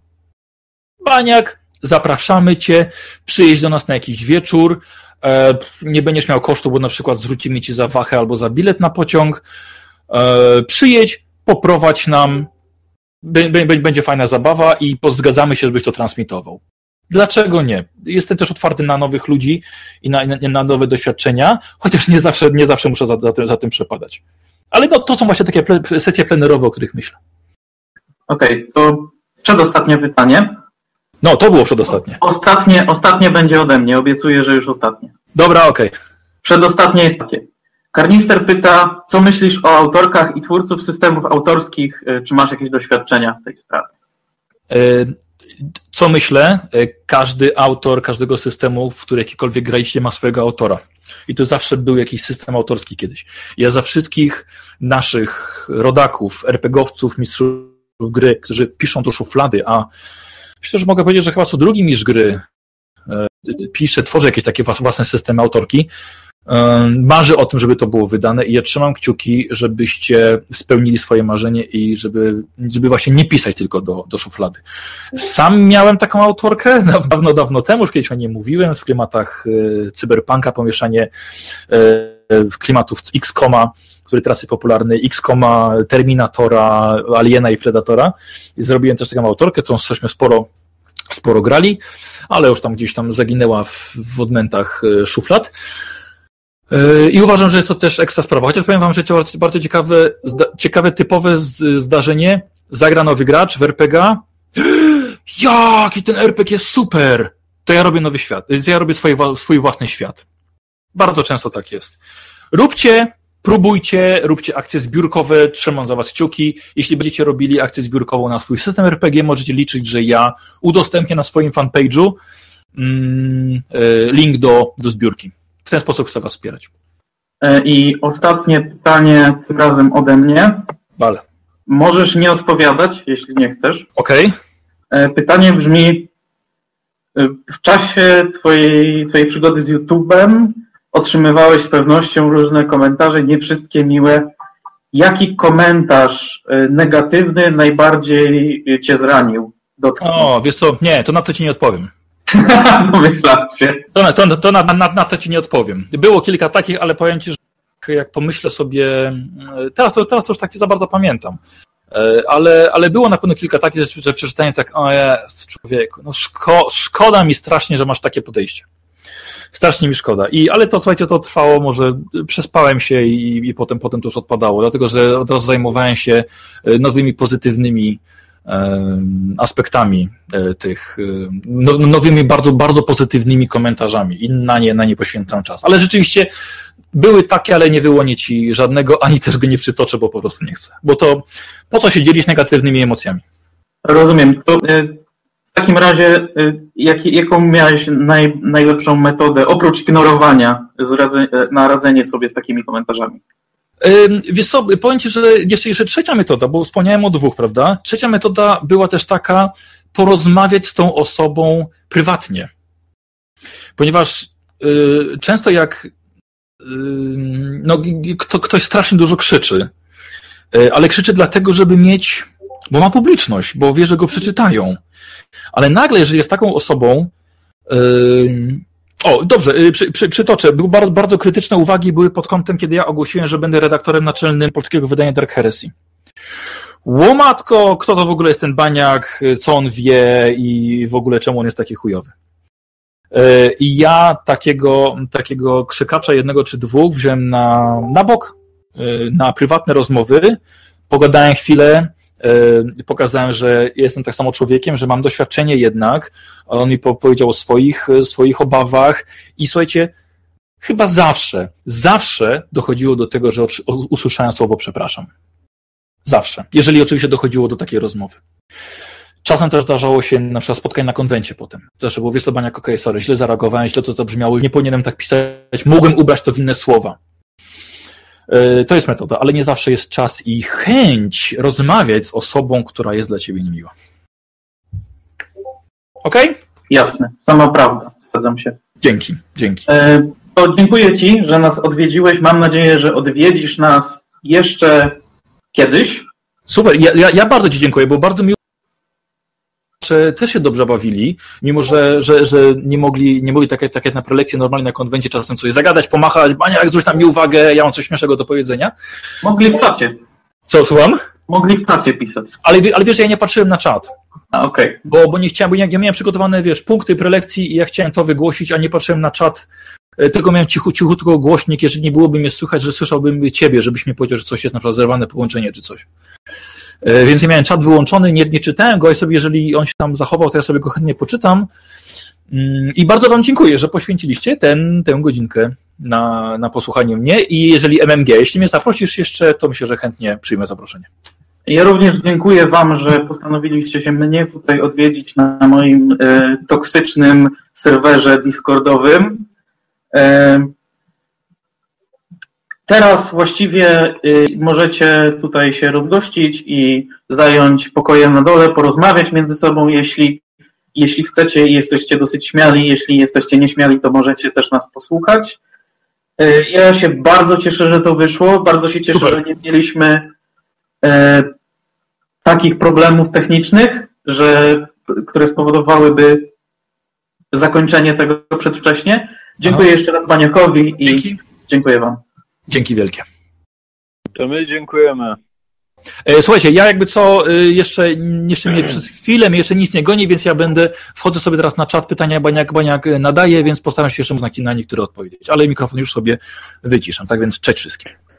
Baniak, zapraszamy cię, przyjeźdź do nas na jakiś wieczór, e, nie będziesz miał kosztu, bo na przykład zwrócimy ci za wachę albo za bilet na pociąg, E, przyjedź, poprowadź nam, będzie fajna zabawa i zgadzamy się, żebyś to transmitował. Dlaczego nie? Jestem też otwarty na nowych ludzi i na, na nowe doświadczenia, chociaż nie zawsze, nie zawsze muszę za, za, tym, za tym przepadać. Ale no, to są właśnie takie ple, sesje plenerowe, o których myślę. Okej, okay, to przedostatnie pytanie. No, to było przedostatnie. Ostatnie, ostatnie będzie ode mnie, obiecuję, że już ostatnie. Dobra, okej. Okay. Przedostatnie jest takie. Karnister pyta, co myślisz o autorkach i twórców systemów autorskich? E, czy masz jakieś doświadczenia w tej sprawie? E, co myślę? E, każdy autor każdego systemu, w który jakikolwiek graliście, ma swojego autora. I to zawsze był jakiś system autorski kiedyś. Ja za wszystkich naszych rodaków, RPGowców, mistrzów gry, którzy piszą do szuflady, a myślę, że mogę powiedzieć, że chyba co drugi mistrz gry pisze, tworzy jakieś takie własne systemy autorki, marzy o tym, żeby to było wydane i ja trzymam kciuki, żebyście spełnili swoje marzenie i żeby, żeby właśnie nie pisać tylko do, do szuflady. Sam miałem taką autorkę dawno, dawno temu, już kiedyś o niej mówiłem, w klimatach e, cyberpunka, pomieszanie e, klimatów X-Koma, który teraz jest popularny, X-Koma, Terminatora, Aliena i Predatora. I zrobiłem też taką autorkę, którą żeśmy sporo, sporo grali, ale już tam gdzieś tam zaginęła w, w odmętach e, szuflad. I uważam, że jest to też ekstra sprawa. Chociaż powiem Wam, że bardzo ciekawe, ciekawe typowe zdarzenie. Zagra nowy gracz w RPG. Jaki ten RPG jest super! To ja robię nowy świat. To ja robię swój, swój własny świat. Bardzo często tak jest. Róbcie, próbujcie, róbcie akcje zbiórkowe, trzymam za Was kciuki. Jeśli będziecie robili akcję zbiórkową na swój system RPG, możecie liczyć, że ja udostępnię na swoim fanpage'u mm, e, link do, do zbiórki w ten sposób chcę Was wspierać. E, I ostatnie pytanie, tym razem ode mnie. Vale. Możesz nie odpowiadać, jeśli nie chcesz. Okej. Okay. E, pytanie brzmi: e, w czasie twojej, twojej przygody z YouTube'em otrzymywałeś z pewnością różne komentarze, nie wszystkie miłe. Jaki komentarz negatywny najbardziej cię zranił? Dotknął? O, wiesz co, nie, to na to ci nie odpowiem. To, to, to na, na, na, to ci nie odpowiem. Było kilka takich, ale powiem ci, że jak pomyślę sobie, teraz to, teraz to już tak nie za bardzo pamiętam, e, ale, ale było na pewno kilka takich, że, że przeczytałem tak, o jest, człowieku, no szko, szkoda mi strasznie, że masz takie podejście. Strasznie mi szkoda. I, ale to, słuchajcie, to trwało, może przespałem się i, i potem, potem to już odpadało, dlatego, że od razu zajmowałem się e, nowymi, pozytywnymi aspektami e, tych, e, no, nowymi, bardzo, bardzo pozytywnymi komentarzami i na nie, na nie poświęcam czas. Ale rzeczywiście były takie, ale nie wyłonię ci żadnego, ani też go nie przytoczę, bo po prostu nie chcę. Bo to po co się dzielić negatywnymi emocjami? Rozumiem. To e, w takim razie, jak, jaką miałeś naj, najlepszą metodę, oprócz ignorowania, na radzenie sobie z takimi komentarzami? Wiesz co, powiem Ci, że jeszcze, jeszcze trzecia metoda, bo wspomniałem o dwóch, prawda? Trzecia metoda była też taka, porozmawiać z tą osobą prywatnie. Ponieważ y, często jak y, no, kto, ktoś strasznie dużo krzyczy, y, ale krzyczy dlatego, żeby mieć, bo ma publiczność, bo wie, że go przeczytają. Ale nagle, jeżeli jest taką osobą, o, dobrze, przy, przy, przytoczę. Były bardzo, bardzo krytyczne uwagi były pod kątem, kiedy ja ogłosiłem, że będę redaktorem naczelnym polskiego wydania Dark Heresy. Łomatko, kto to w ogóle jest ten baniak, co on wie i w ogóle czemu on jest taki chujowy. E, I ja takiego, takiego krzykacza jednego czy dwóch wziąłem na, na bok, e, na prywatne rozmowy, pogadałem chwilę, pokazałem, że jestem tak samo człowiekiem, że mam doświadczenie jednak, on mi powiedział o swoich, swoich obawach i słuchajcie, chyba zawsze, zawsze dochodziło do tego, że usłyszałem słowo przepraszam. Zawsze. Jeżeli oczywiście dochodziło do takiej rozmowy. Czasem też zdarzało się na przykład spotkanie na konwencie potem. Zawsze było wiesz, okej, okay, sorry, źle zareagowałem, źle to zabrzmiało, nie powinienem tak pisać, mogłem ubrać to w inne słowa. E, to jest metoda, ale nie zawsze jest czas i chęć rozmawiać z osobą, która jest dla ciebie niemiła. Ok? Jasne, sama prawda, zgadzam się. Dzięki, dzięki. E, to dziękuję Ci, że nas odwiedziłeś. Mam nadzieję, że odwiedzisz nas jeszcze kiedyś. Super, ja, ja, ja bardzo Ci dziękuję, bo bardzo miło też się dobrze bawili, mimo że, że, że nie mogli, nie mogli takie, takie na prelekcje normalnie na konwencie czasem coś zagadać, pomachać, bania, jak zwróć na mnie uwagę, ja mam coś śmiesznego do powiedzenia. Mogli w czacie. Co, słucham? Mogli w czacie pisać. Ale, ale wiesz, ja nie patrzyłem na czat. A. Okay. Bo, bo nie chciałem, bo ja, ja miałem przygotowane, wiesz, punkty prelekcji i ja chciałem to wygłosić, a nie patrzyłem na czat E, tylko miałem cichu, cichutko głośnik, jeżeli nie byłoby mnie słychać, że słyszałbym ciebie, żebyś mi powiedział, że coś jest na przykład zerwane połączenie czy coś. E, więc ja miałem czat wyłączony, nie, nie czytałem go, i sobie, jeżeli on się tam zachował, to ja sobie go chętnie poczytam. Mm, I bardzo Wam dziękuję, że poświęciliście ten, tę godzinkę na, na posłuchanie mnie. I jeżeli MMG, jeśli mnie zaprosisz jeszcze, to myślę, że chętnie przyjmę zaproszenie. Ja również dziękuję Wam, że postanowiliście się mnie tutaj odwiedzić na moim e, toksycznym serwerze Discordowym. Teraz właściwie y, możecie tutaj się rozgościć i zająć pokoje na dole, porozmawiać między sobą, jeśli, jeśli chcecie i jesteście dosyć śmiali. Jeśli jesteście nieśmiali, to możecie też nas posłuchać. Y, ja się bardzo cieszę, że to wyszło. Bardzo się cieszę, Super. że nie mieliśmy e, takich problemów technicznych, że, które spowodowałyby zakończenie tego przedwcześnie. Dziękuję Aha. jeszcze raz Baniakowi i Dzięki. dziękuję Wam. Dzięki wielkie. To my dziękujemy. E, słuchajcie, ja jakby co, e, jeszcze, jeszcze mnie przez chwilę mnie jeszcze nic nie goni, więc ja będę, wchodzę sobie teraz na czat pytania Baniak, Baniak nadaje, więc postaram się jeszcze na niektóre odpowiedzieć, ale mikrofon już sobie wyciszam, tak więc cześć wszystkim.